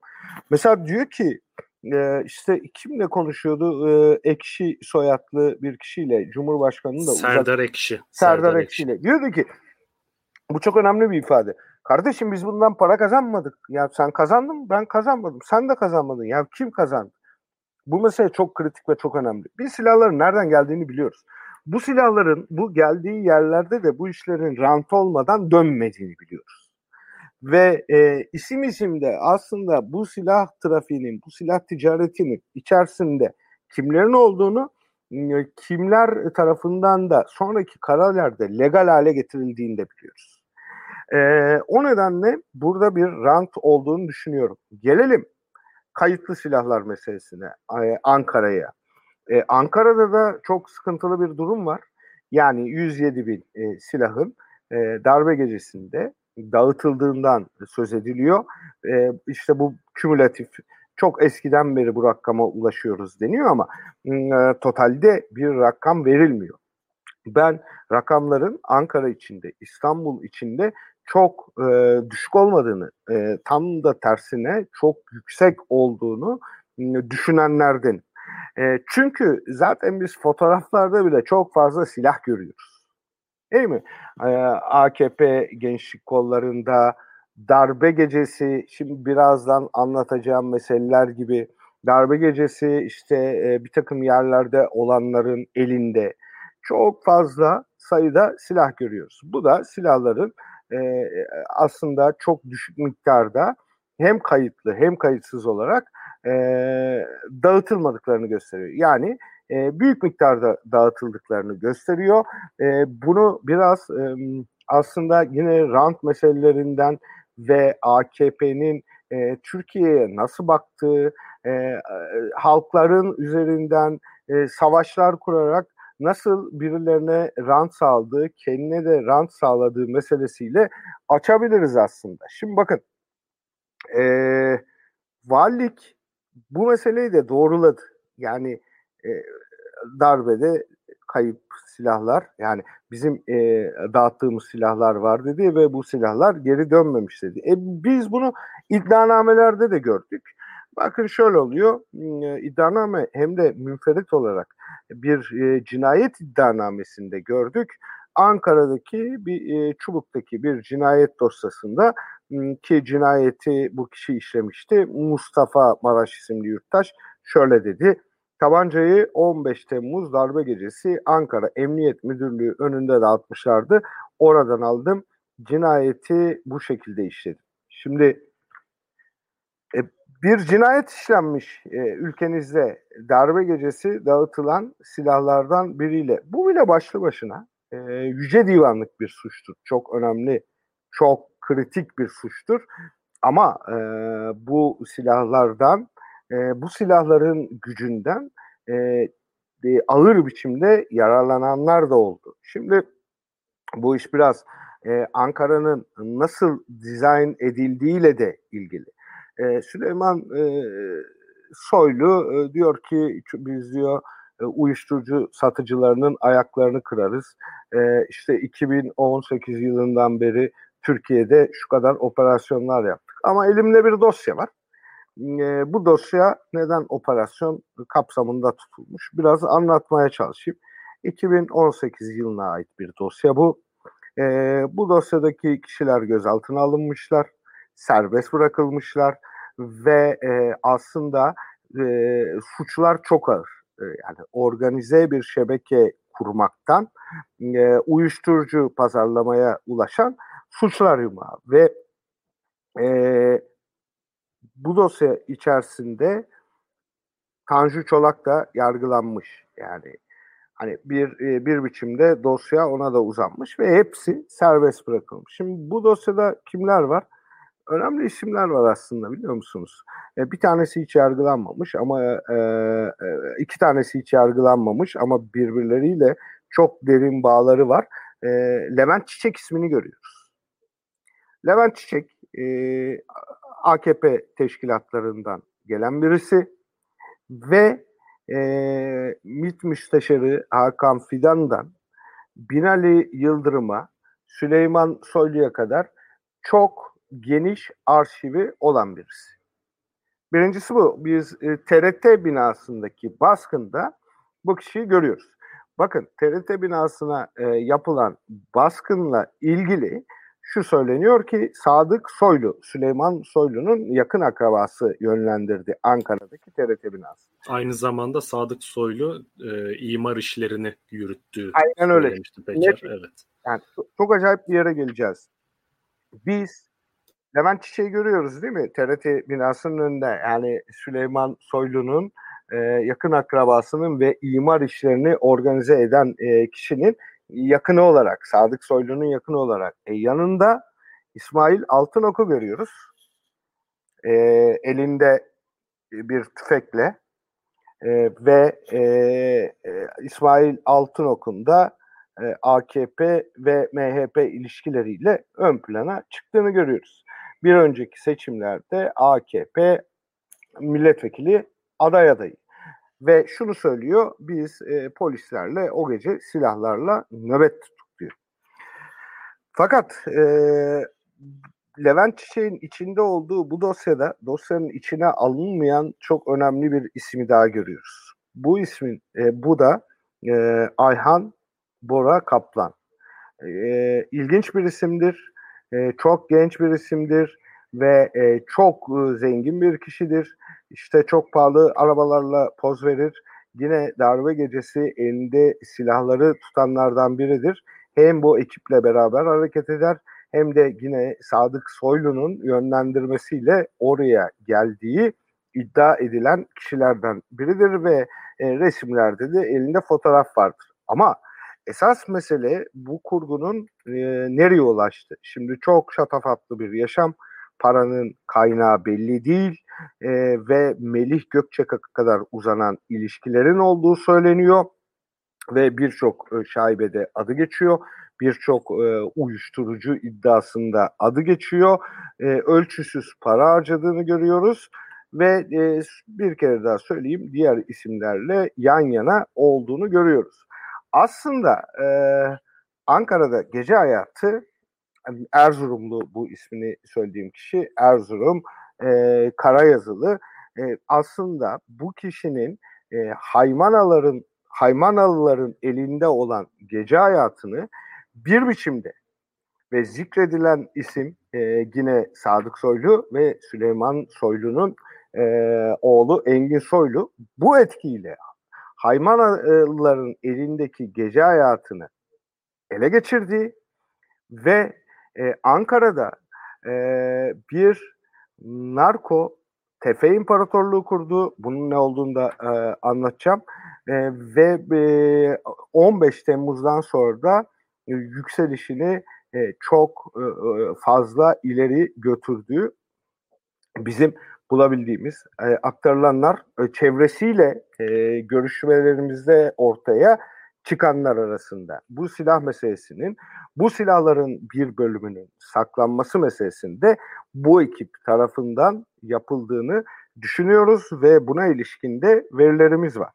Mesela diyor ki e, işte kimle konuşuyordu? E, Ekşi soyadlı bir kişiyle Cumhurbaşkanı'nın da Serdar uzak... Ekşi. Serdar, Serdar Ekşi ile. Diyordu ki bu çok önemli bir ifade. Kardeşim biz bundan para kazanmadık. Ya sen kazandın ben kazanmadım. Sen de kazanmadın. Ya kim kazandı? Bu mesele çok kritik ve çok önemli. Biz silahların nereden geldiğini biliyoruz. Bu silahların bu geldiği yerlerde de bu işlerin rant olmadan dönmediğini biliyoruz. Ve e, isim isimde aslında bu silah trafiğinin, bu silah ticaretinin içerisinde kimlerin olduğunu kimler tarafından da sonraki kararlarda legal hale getirildiğini de biliyoruz. E, o nedenle burada bir rant olduğunu düşünüyorum. Gelelim kayıtlı silahlar meselesine, e, Ankara'ya. E, Ankara'da da çok sıkıntılı bir durum var. Yani 107 bin e, silahın e, darbe gecesinde dağıtıldığından söz ediliyor. E, işte bu kümülatif çok eskiden beri bu rakama ulaşıyoruz deniyor ama e, totalde bir rakam verilmiyor. Ben rakamların Ankara içinde, İstanbul içinde çok e, düşük olmadığını, e, tam da tersine çok yüksek olduğunu e, düşünenlerden. E, çünkü zaten biz fotoğraflarda bile çok fazla silah görüyoruz. Değil mi? E, AKP gençlik kollarında, darbe gecesi, şimdi birazdan anlatacağım meseleler gibi darbe gecesi işte e, bir takım yerlerde olanların elinde çok fazla sayıda silah görüyoruz. Bu da silahların e, aslında çok düşük miktarda hem kayıtlı hem kayıtsız olarak e, dağıtılmadıklarını gösteriyor. Yani e, büyük miktarda dağıtıldıklarını gösteriyor. E, bunu biraz e, aslında yine rant meselelerinden ve AKP'nin e, Türkiye'ye nasıl baktığı, e, halkların üzerinden e, savaşlar kurarak nasıl birilerine rant sağladığı, kendine de rant sağladığı meselesiyle açabiliriz aslında. Şimdi bakın, e, valilik bu meseleyi de doğruladı. Yani e, darbede kayıp silahlar yani bizim e, dağıttığımız silahlar var dedi ve bu silahlar geri dönmemiş dedi. E, biz bunu iddianamelerde de gördük. Bakın şöyle oluyor. E, iddianame hem de münferit olarak bir e, cinayet iddianamesinde gördük. Ankara'daki bir e, Çubuk'taki bir cinayet dosyasında ki cinayeti bu kişi işlemişti. Mustafa Maraş isimli yurttaş şöyle dedi. Tabancayı 15 Temmuz darbe gecesi Ankara Emniyet Müdürlüğü önünde dağıtmışlardı. Oradan aldım. Cinayeti bu şekilde işledim. Şimdi e, bir cinayet işlenmiş e, ülkenizde darbe gecesi dağıtılan silahlardan biriyle. Bu bile başlı başına e, yüce divanlık bir suçtur. Çok önemli, çok kritik bir suçtur. Ama e, bu silahlardan e, bu silahların gücünden e, e, ağır biçimde yararlananlar da oldu. Şimdi bu iş biraz e, Ankara'nın nasıl dizayn edildiğiyle de ilgili. E, Süleyman e, Soylu e, diyor ki biz diyor e, uyuşturucu satıcılarının ayaklarını kırarız. E, işte 2018 yılından beri Türkiye'de şu kadar operasyonlar yaptık. Ama elimde bir dosya var e, bu dosya neden operasyon kapsamında tutulmuş? Biraz anlatmaya çalışayım. 2018 yılına ait bir dosya bu. E, bu dosyadaki kişiler gözaltına alınmışlar, serbest bırakılmışlar ve e, aslında e, suçlar çok ağır. E, yani organize bir şebeke kurmaktan e, uyuşturucu pazarlamaya ulaşan suçlar yumağı ve e, bu dosya içerisinde Tanju Çolak da yargılanmış. Yani hani bir e, bir biçimde dosya ona da uzanmış ve hepsi serbest bırakılmış. Şimdi bu dosyada kimler var? Önemli isimler var aslında biliyor musunuz? E, bir tanesi hiç yargılanmamış ama e, e, iki tanesi hiç yargılanmamış ama birbirleriyle çok derin bağları var. E, Levent Çiçek ismini görüyoruz. Levent Çiçek e, AKP teşkilatlarından gelen birisi ve e, MİT Müsteşarı Hakan Fidan'dan Binali Yıldırım'a, Süleyman Soylu'ya kadar çok geniş arşivi olan birisi. Birincisi bu. Biz e, TRT binasındaki baskında bu kişiyi görüyoruz. Bakın TRT binasına e, yapılan baskınla ilgili şu söyleniyor ki Sadık Soylu, Süleyman Soylu'nun yakın akrabası yönlendirdi Ankara'daki TRT binası. Aynı zamanda Sadık Soylu e, imar işlerini yürüttüğü Aynen öyle. Peker. Evet. Yani çok acayip bir yere geleceğiz. Biz Levent Çiçek'i görüyoruz değil mi? TRT binasının önünde yani Süleyman Soylu'nun e, yakın akrabasının ve imar işlerini organize eden e, kişinin yakını olarak, Sadık Soylu'nun yakını olarak e, yanında İsmail Altınok'u görüyoruz. E, elinde bir tüfekle e, ve e, e, İsmail Altınok'un da e, AKP ve MHP ilişkileriyle ön plana çıktığını görüyoruz. Bir önceki seçimlerde AKP milletvekili aday adayı. Ve şunu söylüyor, biz e, polislerle o gece silahlarla nöbet tuttuk diyor. Fakat e, Levent Çiçek'in içinde olduğu bu dosyada dosyanın içine alınmayan çok önemli bir ismi daha görüyoruz. Bu ismin, e, bu da e, Ayhan Bora Kaplan. E, ilginç bir isimdir, e, çok genç bir isimdir ve e, çok e, zengin bir kişidir. İşte çok pahalı arabalarla poz verir. Yine darbe gecesi elinde silahları tutanlardan biridir. Hem bu ekiple beraber hareket eder hem de yine Sadık Soylu'nun yönlendirmesiyle oraya geldiği iddia edilen kişilerden biridir ve e, resimlerde de elinde fotoğraf vardır. Ama esas mesele bu kurgunun e, nereye ulaştı? Şimdi çok şatafatlı bir yaşam, paranın kaynağı belli değil e, ve Melih Gökçek'e kadar uzanan ilişkilerin olduğu söyleniyor ve birçok e, şaibede adı geçiyor. Birçok e, uyuşturucu iddiasında adı geçiyor. E, ölçüsüz para harcadığını görüyoruz ve e, bir kere daha söyleyeyim diğer isimlerle yan yana olduğunu görüyoruz. Aslında e, Ankara'da gece hayatı Erzurumlu bu ismini söylediğim kişi Erzurum e, Karayazılı. E, aslında bu kişinin e, Haymanaların Haymanalıların elinde olan gece hayatını bir biçimde ve zikredilen isim e, yine Sadık Soylu ve Süleyman Soylu'nun e, oğlu Engin Soylu bu etkiyle Haymanalıların elindeki gece hayatını ele geçirdi ve e, Ankara'da e, bir narko tefe imparatorluğu kurdu. Bunun ne olduğunu da e, anlatacağım. E, ve e, 15 Temmuz'dan sonra da e, yükselişini e, çok e, e, fazla ileri götürdüğü bizim bulabildiğimiz e, aktarılanlar e, çevresiyle e, görüşmelerimizde ortaya çıkanlar arasında bu silah meselesinin bu silahların bir bölümünün saklanması meselesinde bu ekip tarafından yapıldığını düşünüyoruz ve buna ilişkin de verilerimiz var.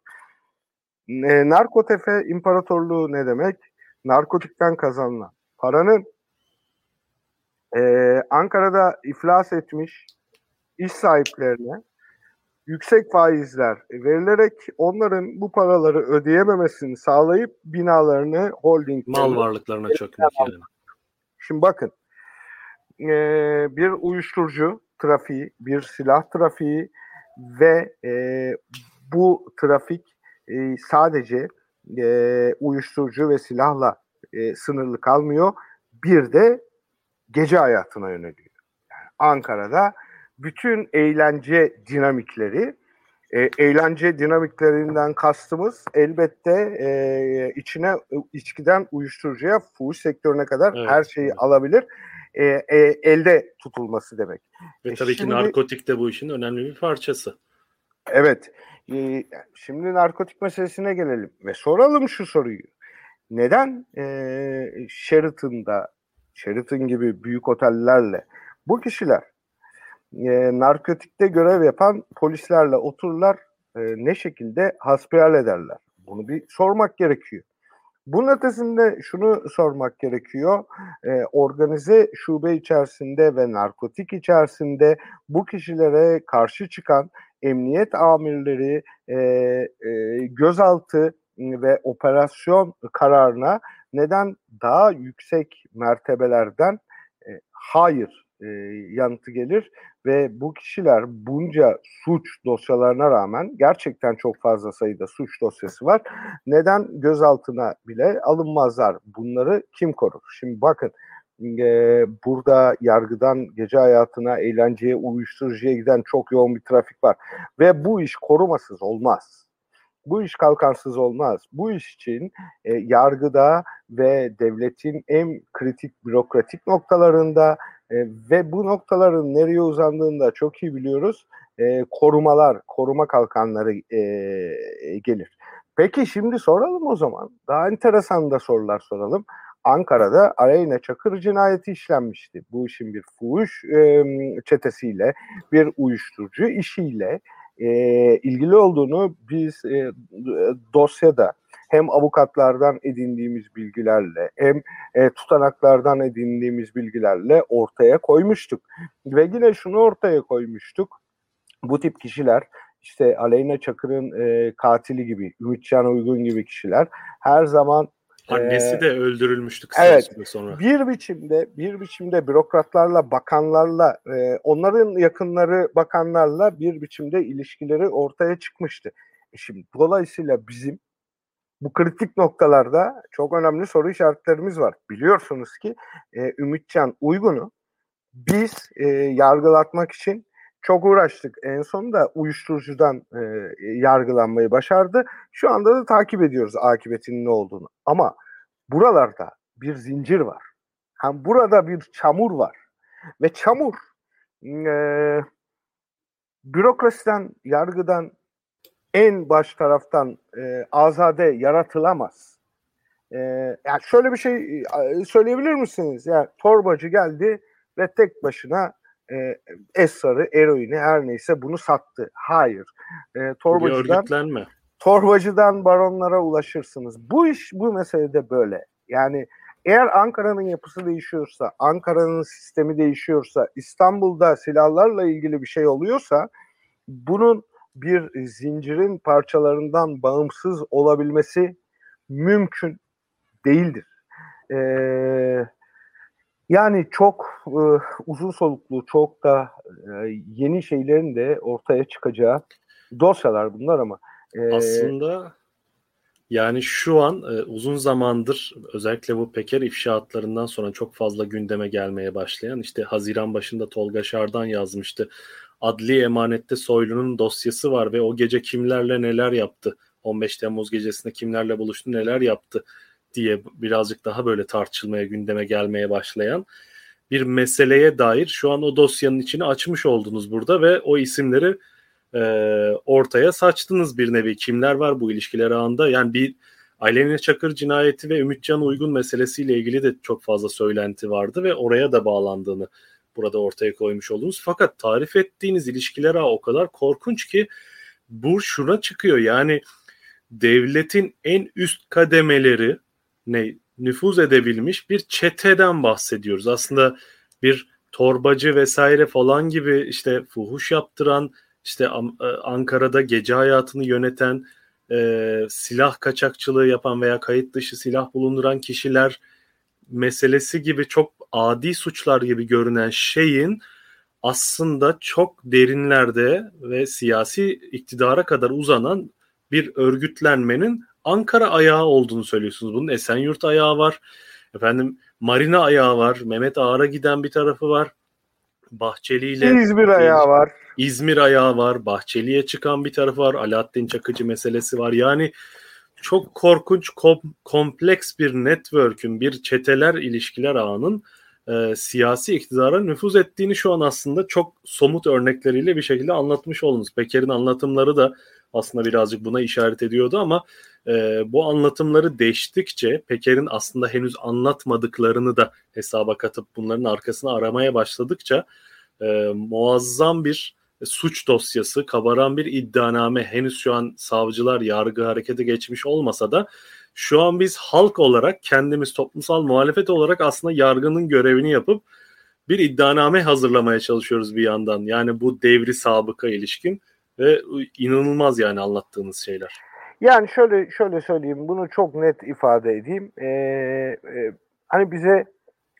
E, narkotefe imparatorluğu ne demek? Narkotikten kazanılan paranın e, Ankara'da iflas etmiş iş sahiplerine yüksek faizler verilerek onların bu paraları ödeyememesini sağlayıp binalarını holding mal varlıklarına çökmek yani. Şimdi bakın e, bir uyuşturucu trafiği, bir silah trafiği ve e, bu trafik e, sadece e, uyuşturucu ve silahla e, sınırlı kalmıyor. Bir de gece hayatına yöneliyor. Yani Ankara'da bütün eğlence dinamikleri e, eğlence dinamiklerinden kastımız elbette e, içine içkiden uyuşturucuya, fuhuş sektörüne kadar evet, her şeyi evet. alabilir. E, e, elde tutulması demek. Ve e, tabii şimdi, ki narkotik de bu işin önemli bir parçası. Evet. E, şimdi narkotik meselesine gelelim ve soralım şu soruyu. Neden e, Sheraton'da, Sheraton gibi büyük otellerle bu kişiler e, narkotikte görev yapan polislerle otururlar e, ne şekilde hasbihal ederler. Bunu bir sormak gerekiyor. Bunun ötesinde şunu sormak gerekiyor. E, organize şube içerisinde ve narkotik içerisinde bu kişilere karşı çıkan emniyet amirleri e, e, gözaltı ve operasyon kararına neden daha yüksek mertebelerden e, hayır e, yanıtı gelir ve bu kişiler bunca suç dosyalarına rağmen gerçekten çok fazla sayıda suç dosyası var. Neden gözaltına bile alınmazlar? Bunları kim korur? Şimdi bakın e, burada yargıdan gece hayatına, eğlenceye, uyuşturucuya giden çok yoğun bir trafik var. Ve bu iş korumasız olmaz. Bu iş kalkansız olmaz. Bu iş için e, yargıda ve devletin en kritik bürokratik noktalarında e, ve bu noktaların nereye uzandığını da çok iyi biliyoruz. E, korumalar, koruma kalkanları e, gelir. Peki şimdi soralım o zaman. Daha enteresan da sorular soralım. Ankara'da Aleyna Çakır cinayeti işlenmişti. Bu işin bir fuhuş e, çetesiyle, bir uyuşturucu işiyle e, ilgili olduğunu biz e, dosyada hem avukatlardan edindiğimiz bilgilerle hem e, tutanaklardan edindiğimiz bilgilerle ortaya koymuştuk. Ve yine şunu ortaya koymuştuk. Bu tip kişiler işte Aleyna Çakır'ın e, katili gibi, Ümitcan Uygun gibi kişiler her zaman Annesi ee, de öldürülmüştü kısa evet, sonra. Bir biçimde bir biçimde bürokratlarla, bakanlarla, e, onların yakınları bakanlarla bir biçimde ilişkileri ortaya çıkmıştı. E şimdi dolayısıyla bizim bu kritik noktalarda çok önemli soru işaretlerimiz var. Biliyorsunuz ki e, Ümitcan Uygun'u biz e, yargılatmak için çok uğraştık. En sonunda uyuşturucudan e, yargılanmayı başardı. Şu anda da takip ediyoruz akıbetinin ne olduğunu. Ama buralarda bir zincir var. Hem burada bir çamur var. Ve çamur e, bürokrasiden, yargıdan, en baş taraftan e, azade yaratılamaz. E, yani şöyle bir şey e, söyleyebilir misiniz? Yani torbacı geldi ve tek başına e, esrarı, eroini her neyse bunu sattı. Hayır. E, torbacıdan, torbacıdan baronlara ulaşırsınız. Bu iş bu meselede böyle. Yani eğer Ankara'nın yapısı değişiyorsa, Ankara'nın sistemi değişiyorsa, İstanbul'da silahlarla ilgili bir şey oluyorsa bunun bir zincirin parçalarından bağımsız olabilmesi mümkün değildir. Ee, yani çok e, uzun soluklu, çok da e, yeni şeylerin de ortaya çıkacağı dosyalar bunlar ama. E, Aslında yani şu an e, uzun zamandır özellikle bu Peker ifşaatlarından sonra çok fazla gündeme gelmeye başlayan işte Haziran başında Tolga Şardan yazmıştı. Adli emanette Soylu'nun dosyası var ve o gece kimlerle neler yaptı? 15 Temmuz gecesinde kimlerle buluştu neler yaptı diye birazcık daha böyle tartışılmaya gündeme gelmeye başlayan bir meseleye dair şu an o dosyanın içini açmış oldunuz burada ve o isimleri e, ortaya saçtınız bir nevi. Kimler var bu ilişkiler ağında? Yani bir Aleyna Çakır cinayeti ve Ümitcan Uygun meselesiyle ilgili de çok fazla söylenti vardı ve oraya da bağlandığını burada ortaya koymuş oldunuz. Fakat tarif ettiğiniz ilişkiler ağı o kadar korkunç ki bu şuna çıkıyor. Yani devletin en üst kademeleri ne nüfuz edebilmiş bir çeteden bahsediyoruz. Aslında bir torbacı vesaire falan gibi işte fuhuş yaptıran işte e, Ankara'da gece hayatını yöneten e, silah kaçakçılığı yapan veya kayıt dışı silah bulunduran kişiler meselesi gibi çok adi suçlar gibi görünen şeyin aslında çok derinlerde ve siyasi iktidara kadar uzanan bir örgütlenmenin Ankara ayağı olduğunu söylüyorsunuz. Bunun Esenyurt ayağı var. Efendim Marina ayağı var. Mehmet Ağar'a giden bir tarafı var. Bahçeli ile İzmir ayağı var. İzmir ayağı var. Bahçeli'ye çıkan bir tarafı var. Alaaddin Çakıcı meselesi var. Yani çok korkunç, kom- kompleks bir network'ün, bir çeteler ilişkiler ağının e, siyasi iktidara nüfuz ettiğini şu an aslında çok somut örnekleriyle bir şekilde anlatmış oldunuz. Peker'in anlatımları da aslında birazcık buna işaret ediyordu ama e, bu anlatımları değiştikçe Peker'in aslında henüz anlatmadıklarını da hesaba katıp bunların arkasını aramaya başladıkça e, muazzam bir suç dosyası, kabaran bir iddianame henüz şu an savcılar yargı harekete geçmiş olmasa da şu an biz halk olarak kendimiz toplumsal muhalefet olarak aslında yargının görevini yapıp bir iddianame hazırlamaya çalışıyoruz bir yandan. Yani bu devri sabıka ilişkin ve inanılmaz yani anlattığınız şeyler. Yani şöyle şöyle söyleyeyim, bunu çok net ifade edeyim. Ee, e, hani bize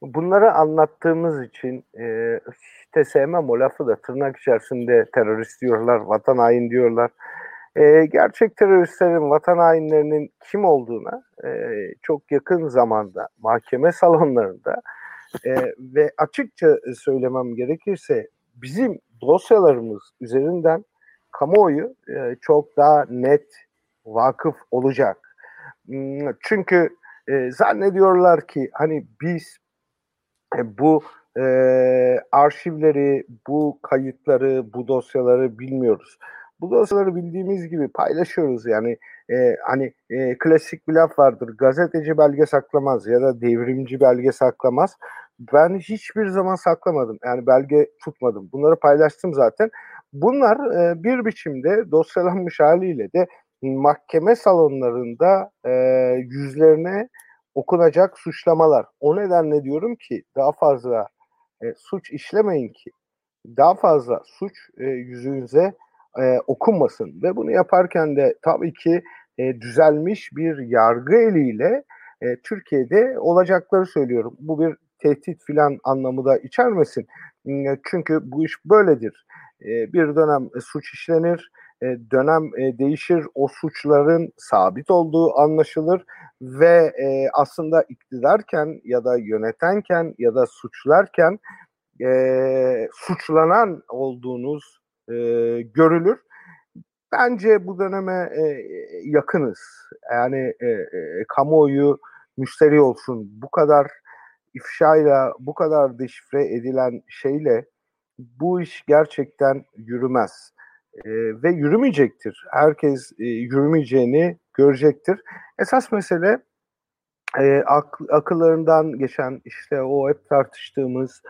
bunları anlattığımız için e, işte sevmem o lafı da tırnak içerisinde terörist diyorlar, vatan hain diyorlar. E, gerçek teröristlerin, vatan hainlerinin kim olduğuna e, çok yakın zamanda mahkeme salonlarında e, ve açıkça söylemem gerekirse bizim dosyalarımız üzerinden kamuoyu e, çok daha net vakıf olacak. Hmm, çünkü e, zannediyorlar ki hani biz bu e, arşivleri, bu kayıtları, bu dosyaları bilmiyoruz. Bu dosyaları bildiğimiz gibi paylaşıyoruz yani e, hani e, klasik bir laf vardır gazeteci belge saklamaz ya da devrimci belge saklamaz. Ben hiçbir zaman saklamadım yani belge tutmadım bunları paylaştım zaten. Bunlar e, bir biçimde dosyalanmış haliyle de mahkeme salonlarında e, yüzlerine okunacak suçlamalar. O nedenle diyorum ki daha fazla e, suç işlemeyin ki daha fazla suç e, yüzünüze e, okunmasın ve bunu yaparken de tabii ki e, düzelmiş bir yargı eliyle e, Türkiye'de olacakları söylüyorum. Bu bir tehdit filan anlamı da içermesin. Çünkü bu iş böyledir. E, bir dönem suç işlenir, e, dönem e, değişir, o suçların sabit olduğu anlaşılır ve e, aslında iktidarken ya da yönetenken ya da suçlarken suçlanan olduğunuz görülür. Bence bu döneme yakınız. Yani kamuoyu müşteri olsun. Bu kadar ifşayla, bu kadar deşifre edilen şeyle bu iş gerçekten yürümez. E, ve yürümeyecektir. Herkes e, yürümeyeceğini görecektir. Esas mesele e, ak, akıllarından geçen işte o hep tartıştığımız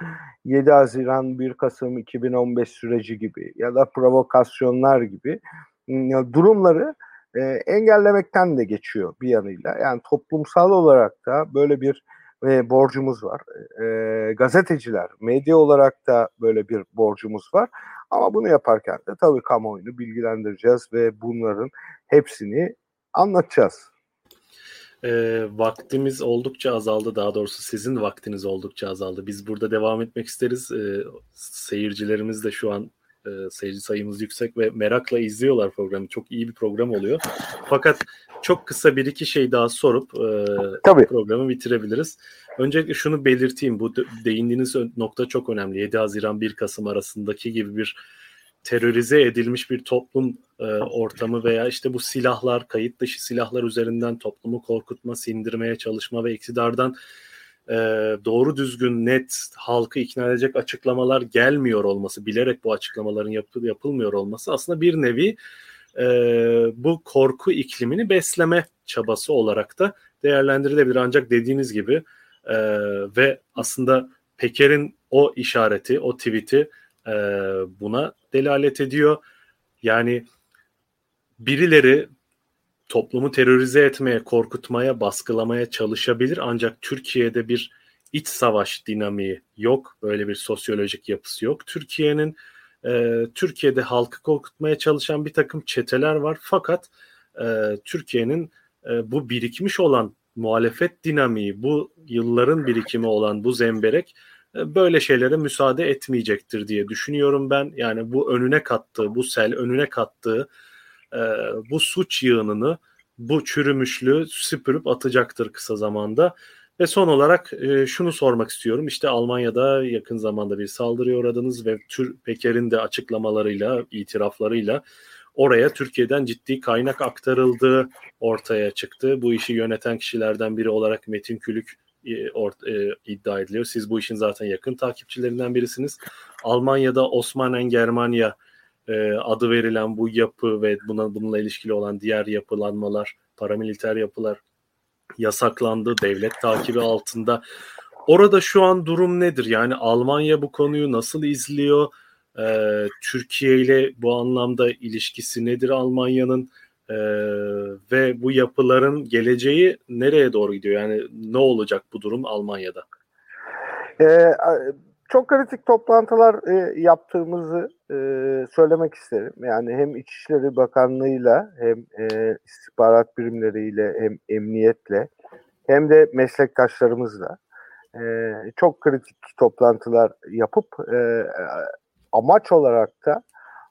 7 Haziran 1 Kasım 2015 süreci gibi ya da provokasyonlar gibi durumları e, engellemekten de geçiyor bir yanıyla. Yani toplumsal olarak da böyle bir e, borcumuz var. E, gazeteciler, medya olarak da böyle bir borcumuz var. Ama bunu yaparken de tabii kamuoyunu bilgilendireceğiz ve bunların hepsini anlatacağız. E, vaktimiz oldukça azaldı. Daha doğrusu sizin vaktiniz oldukça azaldı. Biz burada devam etmek isteriz. E, seyircilerimiz de şu an e, seyirci sayımız yüksek ve merakla izliyorlar programı. Çok iyi bir program oluyor. Fakat çok kısa bir iki şey daha sorup e, Tabii. programı bitirebiliriz. Öncelikle şunu belirteyim. Bu değindiğiniz nokta çok önemli. 7 Haziran 1 Kasım arasındaki gibi bir terörize edilmiş bir toplum e, ortamı veya işte bu silahlar, kayıt dışı silahlar üzerinden toplumu korkutma, sindirmeye çalışma ve iktidardan e, doğru düzgün net halkı ikna edecek açıklamalar gelmiyor olması, bilerek bu açıklamaların yap, yapılmıyor olması aslında bir nevi e, bu korku iklimini besleme çabası olarak da değerlendirilebilir. Ancak dediğiniz gibi e, ve aslında Peker'in o işareti, o tweet'i e, buna delalet ediyor. Yani birileri toplumu terörize etmeye, korkutmaya, baskılamaya çalışabilir ancak Türkiye'de bir iç savaş dinamiği yok. Böyle bir sosyolojik yapısı yok. Türkiye'nin e, Türkiye'de halkı korkutmaya çalışan bir takım çeteler var. Fakat e, Türkiye'nin e, bu birikmiş olan muhalefet dinamiği, bu yılların birikimi olan bu zemberek e, böyle şeylere müsaade etmeyecektir diye düşünüyorum ben. Yani bu önüne kattığı, bu sel önüne kattığı e, bu suç yığınını, bu çürümüşlüğü süpürüp atacaktır kısa zamanda. Ve son olarak e, şunu sormak istiyorum. İşte Almanya'da yakın zamanda bir saldırıya uğradınız ve Tür Peker'in de açıklamalarıyla, itiraflarıyla oraya Türkiye'den ciddi kaynak aktarıldığı ortaya çıktı. Bu işi yöneten kişilerden biri olarak Metin Külük e, e, iddia ediliyor. Siz bu işin zaten yakın takipçilerinden birisiniz. Almanya'da Osmanen Germania e, adı verilen bu yapı ve buna bununla ilişkili olan diğer yapılanmalar, paramiliter yapılar yasaklandı. Devlet takibi altında. Orada şu an durum nedir? Yani Almanya bu konuyu nasıl izliyor? Ee, Türkiye ile bu anlamda ilişkisi nedir Almanya'nın? Ee, ve bu yapıların geleceği nereye doğru gidiyor? Yani ne olacak bu durum Almanya'da? Ee, çok kritik toplantılar e, yaptığımızı e, söylemek isterim. Yani hem İçişleri Bakanlığı'yla hem e, istihbarat birimleriyle hem emniyetle hem de meslektaşlarımızla e, çok kritik toplantılar yapıp e, amaç olarak da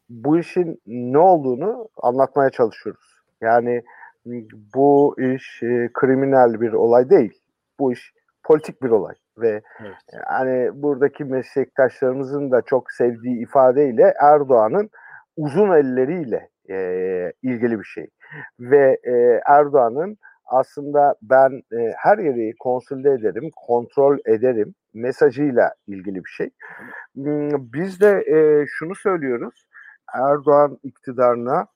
bu işin ne olduğunu anlatmaya çalışıyoruz. Yani bu iş e, kriminal bir olay değil. Bu iş politik bir olay ve evet. yani buradaki meslektaşlarımızın da çok sevdiği ifadeyle Erdoğan'ın uzun elleriyle e, ilgili bir şey ve e, Erdoğan'ın aslında ben e, her yeri konsolide ederim, kontrol ederim mesajıyla ilgili bir şey. Hmm, biz de e, şunu söylüyoruz. Erdoğan iktidarına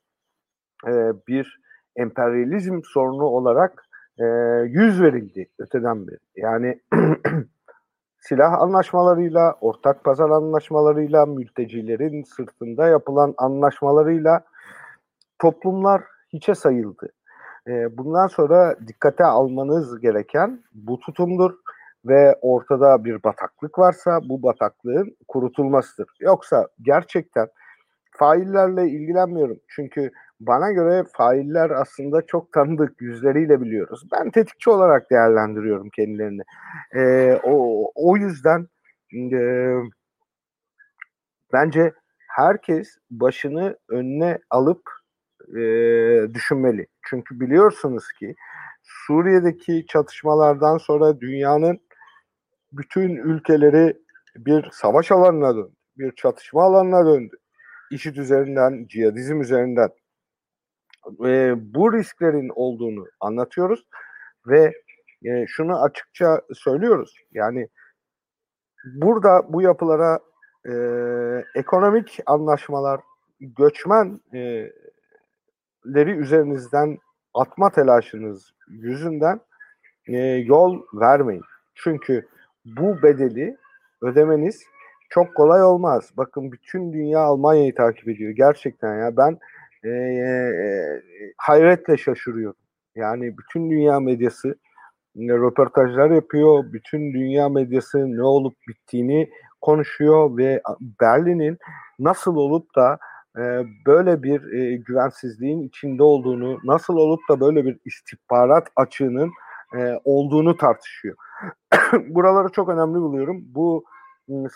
e, bir emperyalizm sorunu olarak e, yüz verildi öteden beri. Yani silah anlaşmalarıyla, ortak pazar anlaşmalarıyla, mültecilerin sırtında yapılan anlaşmalarıyla toplumlar hiçe sayıldı. E, bundan sonra dikkate almanız gereken bu tutumdur ve ortada bir bataklık varsa bu bataklığın kurutulmasıdır. Yoksa gerçekten faillerle ilgilenmiyorum. Çünkü bana göre failler aslında çok tanıdık yüzleriyle biliyoruz. Ben tetikçi olarak değerlendiriyorum kendilerini. E, o, o yüzden e, bence herkes başını önüne alıp e, düşünmeli. Çünkü biliyorsunuz ki Suriye'deki çatışmalardan sonra dünyanın bütün ülkeleri bir savaş alanına döndü. Bir çatışma alanına döndü. İşit üzerinden, cihadizm üzerinden e, bu risklerin olduğunu anlatıyoruz ve e, şunu açıkça söylüyoruz. Yani burada bu yapılara e, ekonomik anlaşmalar, göçmenleri üzerinizden atma telaşınız yüzünden e, yol vermeyin. Çünkü bu bedeli ödemeniz çok kolay olmaz. Bakın bütün dünya Almanya'yı takip ediyor. Gerçekten ya ben e, e, hayretle şaşırıyorum. Yani bütün dünya medyası röportajlar yapıyor. Bütün dünya medyası ne olup bittiğini konuşuyor ve Berlin'in nasıl olup da e, böyle bir e, güvensizliğin içinde olduğunu, nasıl olup da böyle bir istihbarat açığının e, olduğunu tartışıyor. Buraları çok önemli buluyorum. Bu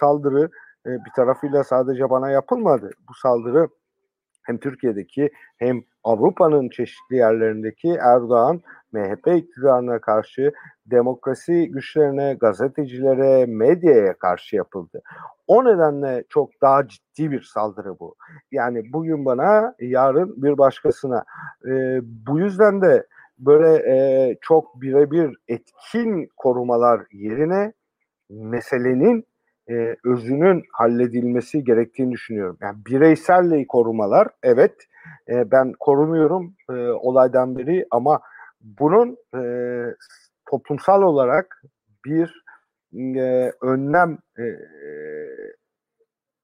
saldırı e, bir tarafıyla sadece bana yapılmadı. Bu saldırı hem Türkiye'deki hem Avrupa'nın çeşitli yerlerindeki Erdoğan MHP iktidarına karşı demokrasi güçlerine, gazetecilere, medyaya karşı yapıldı. O nedenle çok daha ciddi bir saldırı bu. Yani bugün bana, yarın bir başkasına. E, bu yüzden de böyle e, çok birebir etkin korumalar yerine meselenin e, özünün halledilmesi gerektiğini düşünüyorum. Yani bireysel korumalar evet e, ben korumuyorum e, olaydan beri ama bunun e, toplumsal olarak bir e, önlem e,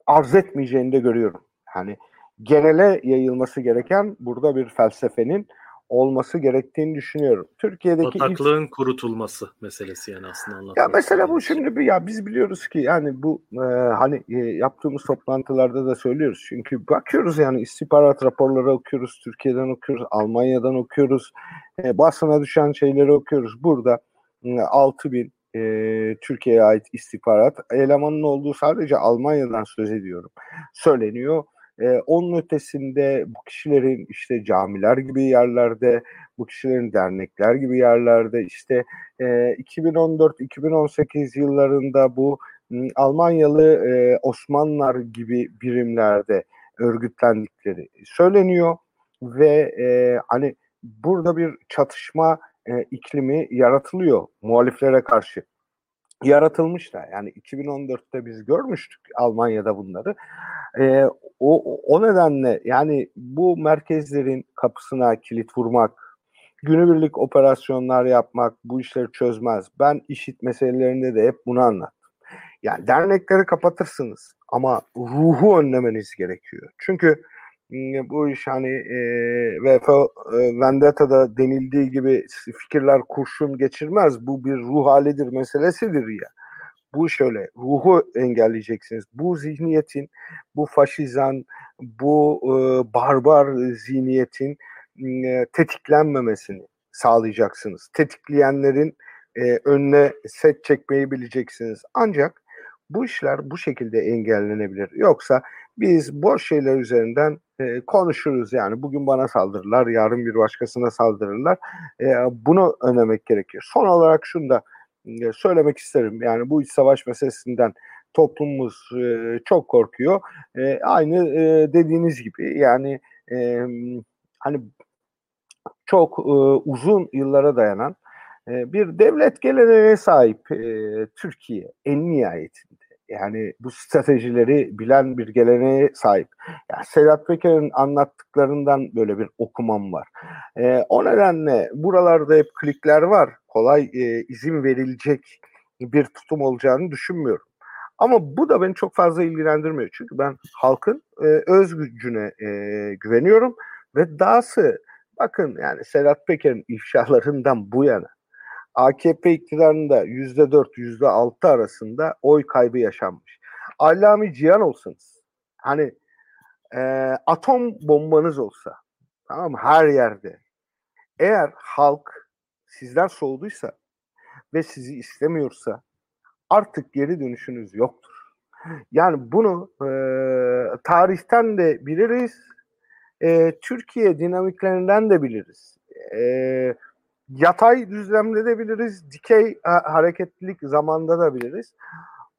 arz etmeyeceğini de görüyorum. Yani genele yayılması gereken burada bir felsefenin olması gerektiğini düşünüyorum. Türkiye'deki bataklığın ilk... kurutulması meselesi yani aslında anlatmak. Ya mesela bu şimdi bir ya biz biliyoruz ki yani bu e, hani e, yaptığımız toplantılarda da söylüyoruz. Çünkü bakıyoruz yani istihbarat raporları okuyoruz, Türkiye'den okuyoruz, Almanya'dan okuyoruz. E, basına düşen şeyleri okuyoruz. Burada e, 6 bin e, Türkiye'ye ait istihbarat elemanın olduğu sadece Almanya'dan söz ediyorum. Söyleniyor ee, onun ötesinde bu kişilerin işte camiler gibi yerlerde, bu kişilerin dernekler gibi yerlerde işte e, 2014-2018 yıllarında bu Almanyalı e, Osmanlılar gibi birimlerde örgütlendikleri söyleniyor ve e, hani burada bir çatışma e, iklimi yaratılıyor muhaliflere karşı yaratılmış da yani 2014'te biz görmüştük Almanya'da bunları. E, o, o nedenle yani bu merkezlerin kapısına kilit vurmak, günübirlik operasyonlar yapmak bu işleri çözmez. Ben işit meselelerinde de hep bunu anlattım. Yani dernekleri kapatırsınız ama ruhu önlemeniz gerekiyor. Çünkü bu iş hani e, VF e, Vendetta'da denildiği gibi fikirler kurşun geçirmez. Bu bir ruh halidir meselesidir ya. Bu şöyle ruhu engelleyeceksiniz. Bu zihniyetin, bu faşizan, bu e, barbar zihniyetin e, tetiklenmemesini sağlayacaksınız. Tetikleyenlerin e, önüne set çekmeyi bileceksiniz. Ancak bu işler bu şekilde engellenebilir. Yoksa biz boş şeyler üzerinden e, konuşuruz yani. Bugün bana saldırırlar, yarın bir başkasına saldırırlar. E, bunu önlemek gerekiyor. Son olarak şunu da e, söylemek isterim. Yani bu iç savaş meselesinden toplumumuz e, çok korkuyor. E, aynı e, dediğiniz gibi yani e, hani çok e, uzun yıllara dayanan e, bir devlet geleneğine sahip e, Türkiye en nihayetinde. Yani bu stratejileri bilen bir geleneğe sahip. Yani Sedat Peker'in anlattıklarından böyle bir okumam var. E, o nedenle buralarda hep klikler var. Kolay e, izin verilecek bir tutum olacağını düşünmüyorum. Ama bu da beni çok fazla ilgilendirmiyor. Çünkü ben halkın e, öz gücüne e, güveniyorum ve dahası bakın yani Sedat Peker'in ifşalarından bu yana AKP iktidarında yüzde dört, yüzde altı arasında oy kaybı yaşanmış. Allami Cihan olsanız, hani e, atom bombanız olsa, tamam mı? Her yerde. Eğer halk sizden soğuduysa ve sizi istemiyorsa artık geri dönüşünüz yoktur. Yani bunu e, tarihten de biliriz, e, Türkiye dinamiklerinden de biliriz. E, yatay düzlemde de biliriz, dikey hareketlilik zamanda da biliriz.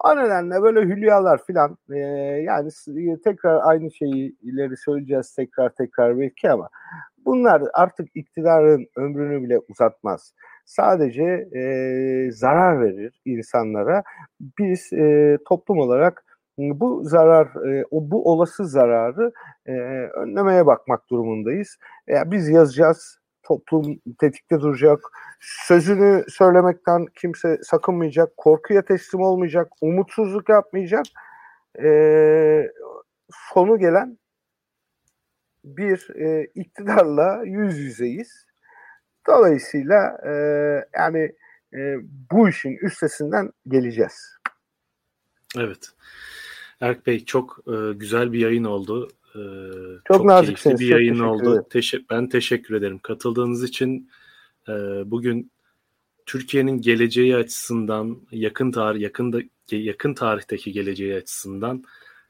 O nedenle böyle hülyalar filan e, yani tekrar aynı şeyi ileri söyleyeceğiz tekrar tekrar belki ama bunlar artık iktidarın ömrünü bile uzatmaz. Sadece e, zarar verir insanlara. Biz e, toplum olarak bu zarar, e, bu olası zararı e, önlemeye bakmak durumundayız. E, biz yazacağız, toplum tetikte duracak. Sözünü söylemekten kimse sakınmayacak. Korkuya teslim olmayacak. Umutsuzluk yapmayacak. Ee, sonu gelen bir e, iktidarla yüz yüzeyiz. Dolayısıyla e, yani e, bu işin üstesinden geleceğiz. Evet. Erk Bey çok e, güzel bir yayın oldu. E, çok, çok naziksiniz. bir yayın çok oldu. Teşe- ben teşekkür ederim. Katıldığınız için e, bugün Türkiye'nin geleceği açısından yakın tarih yakında yakın tarihteki geleceği açısından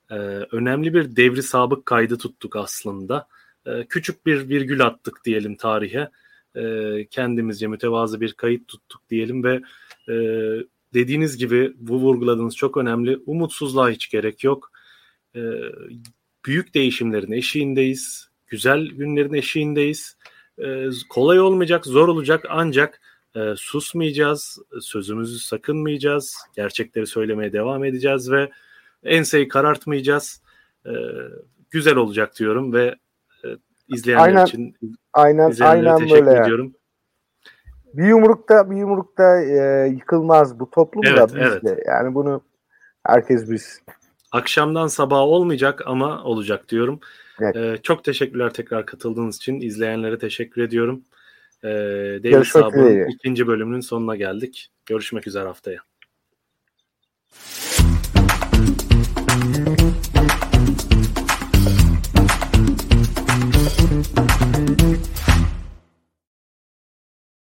e, önemli bir devri sabık kaydı tuttuk aslında. E, küçük bir virgül attık diyelim tarihe. E, kendimizce mütevazı bir kayıt tuttuk diyelim ve e, dediğiniz gibi bu vurguladığınız çok önemli. Umutsuzluğa hiç gerek yok. E, büyük değişimlerin eşiğindeyiz. Güzel günlerin eşiğindeyiz. E, kolay olmayacak, zor olacak ancak e, susmayacağız, sözümüzü sakınmayacağız, gerçekleri söylemeye devam edeceğiz ve enseyi karartmayacağız. E, güzel olacak diyorum ve e, izleyenler aynen, için aynen, aynen teşekkür böyle ediyorum. Bir yumrukta bir yumrukta e, yıkılmaz bu toplum evet, da bizde. Evet. Yani bunu herkes biz. Akşamdan sabaha olmayacak ama olacak diyorum. Evet. E, çok teşekkürler tekrar katıldığınız için. İzleyenlere teşekkür ediyorum. E, David Sabun'un ikinci bölümünün sonuna geldik. Görüşmek üzere haftaya.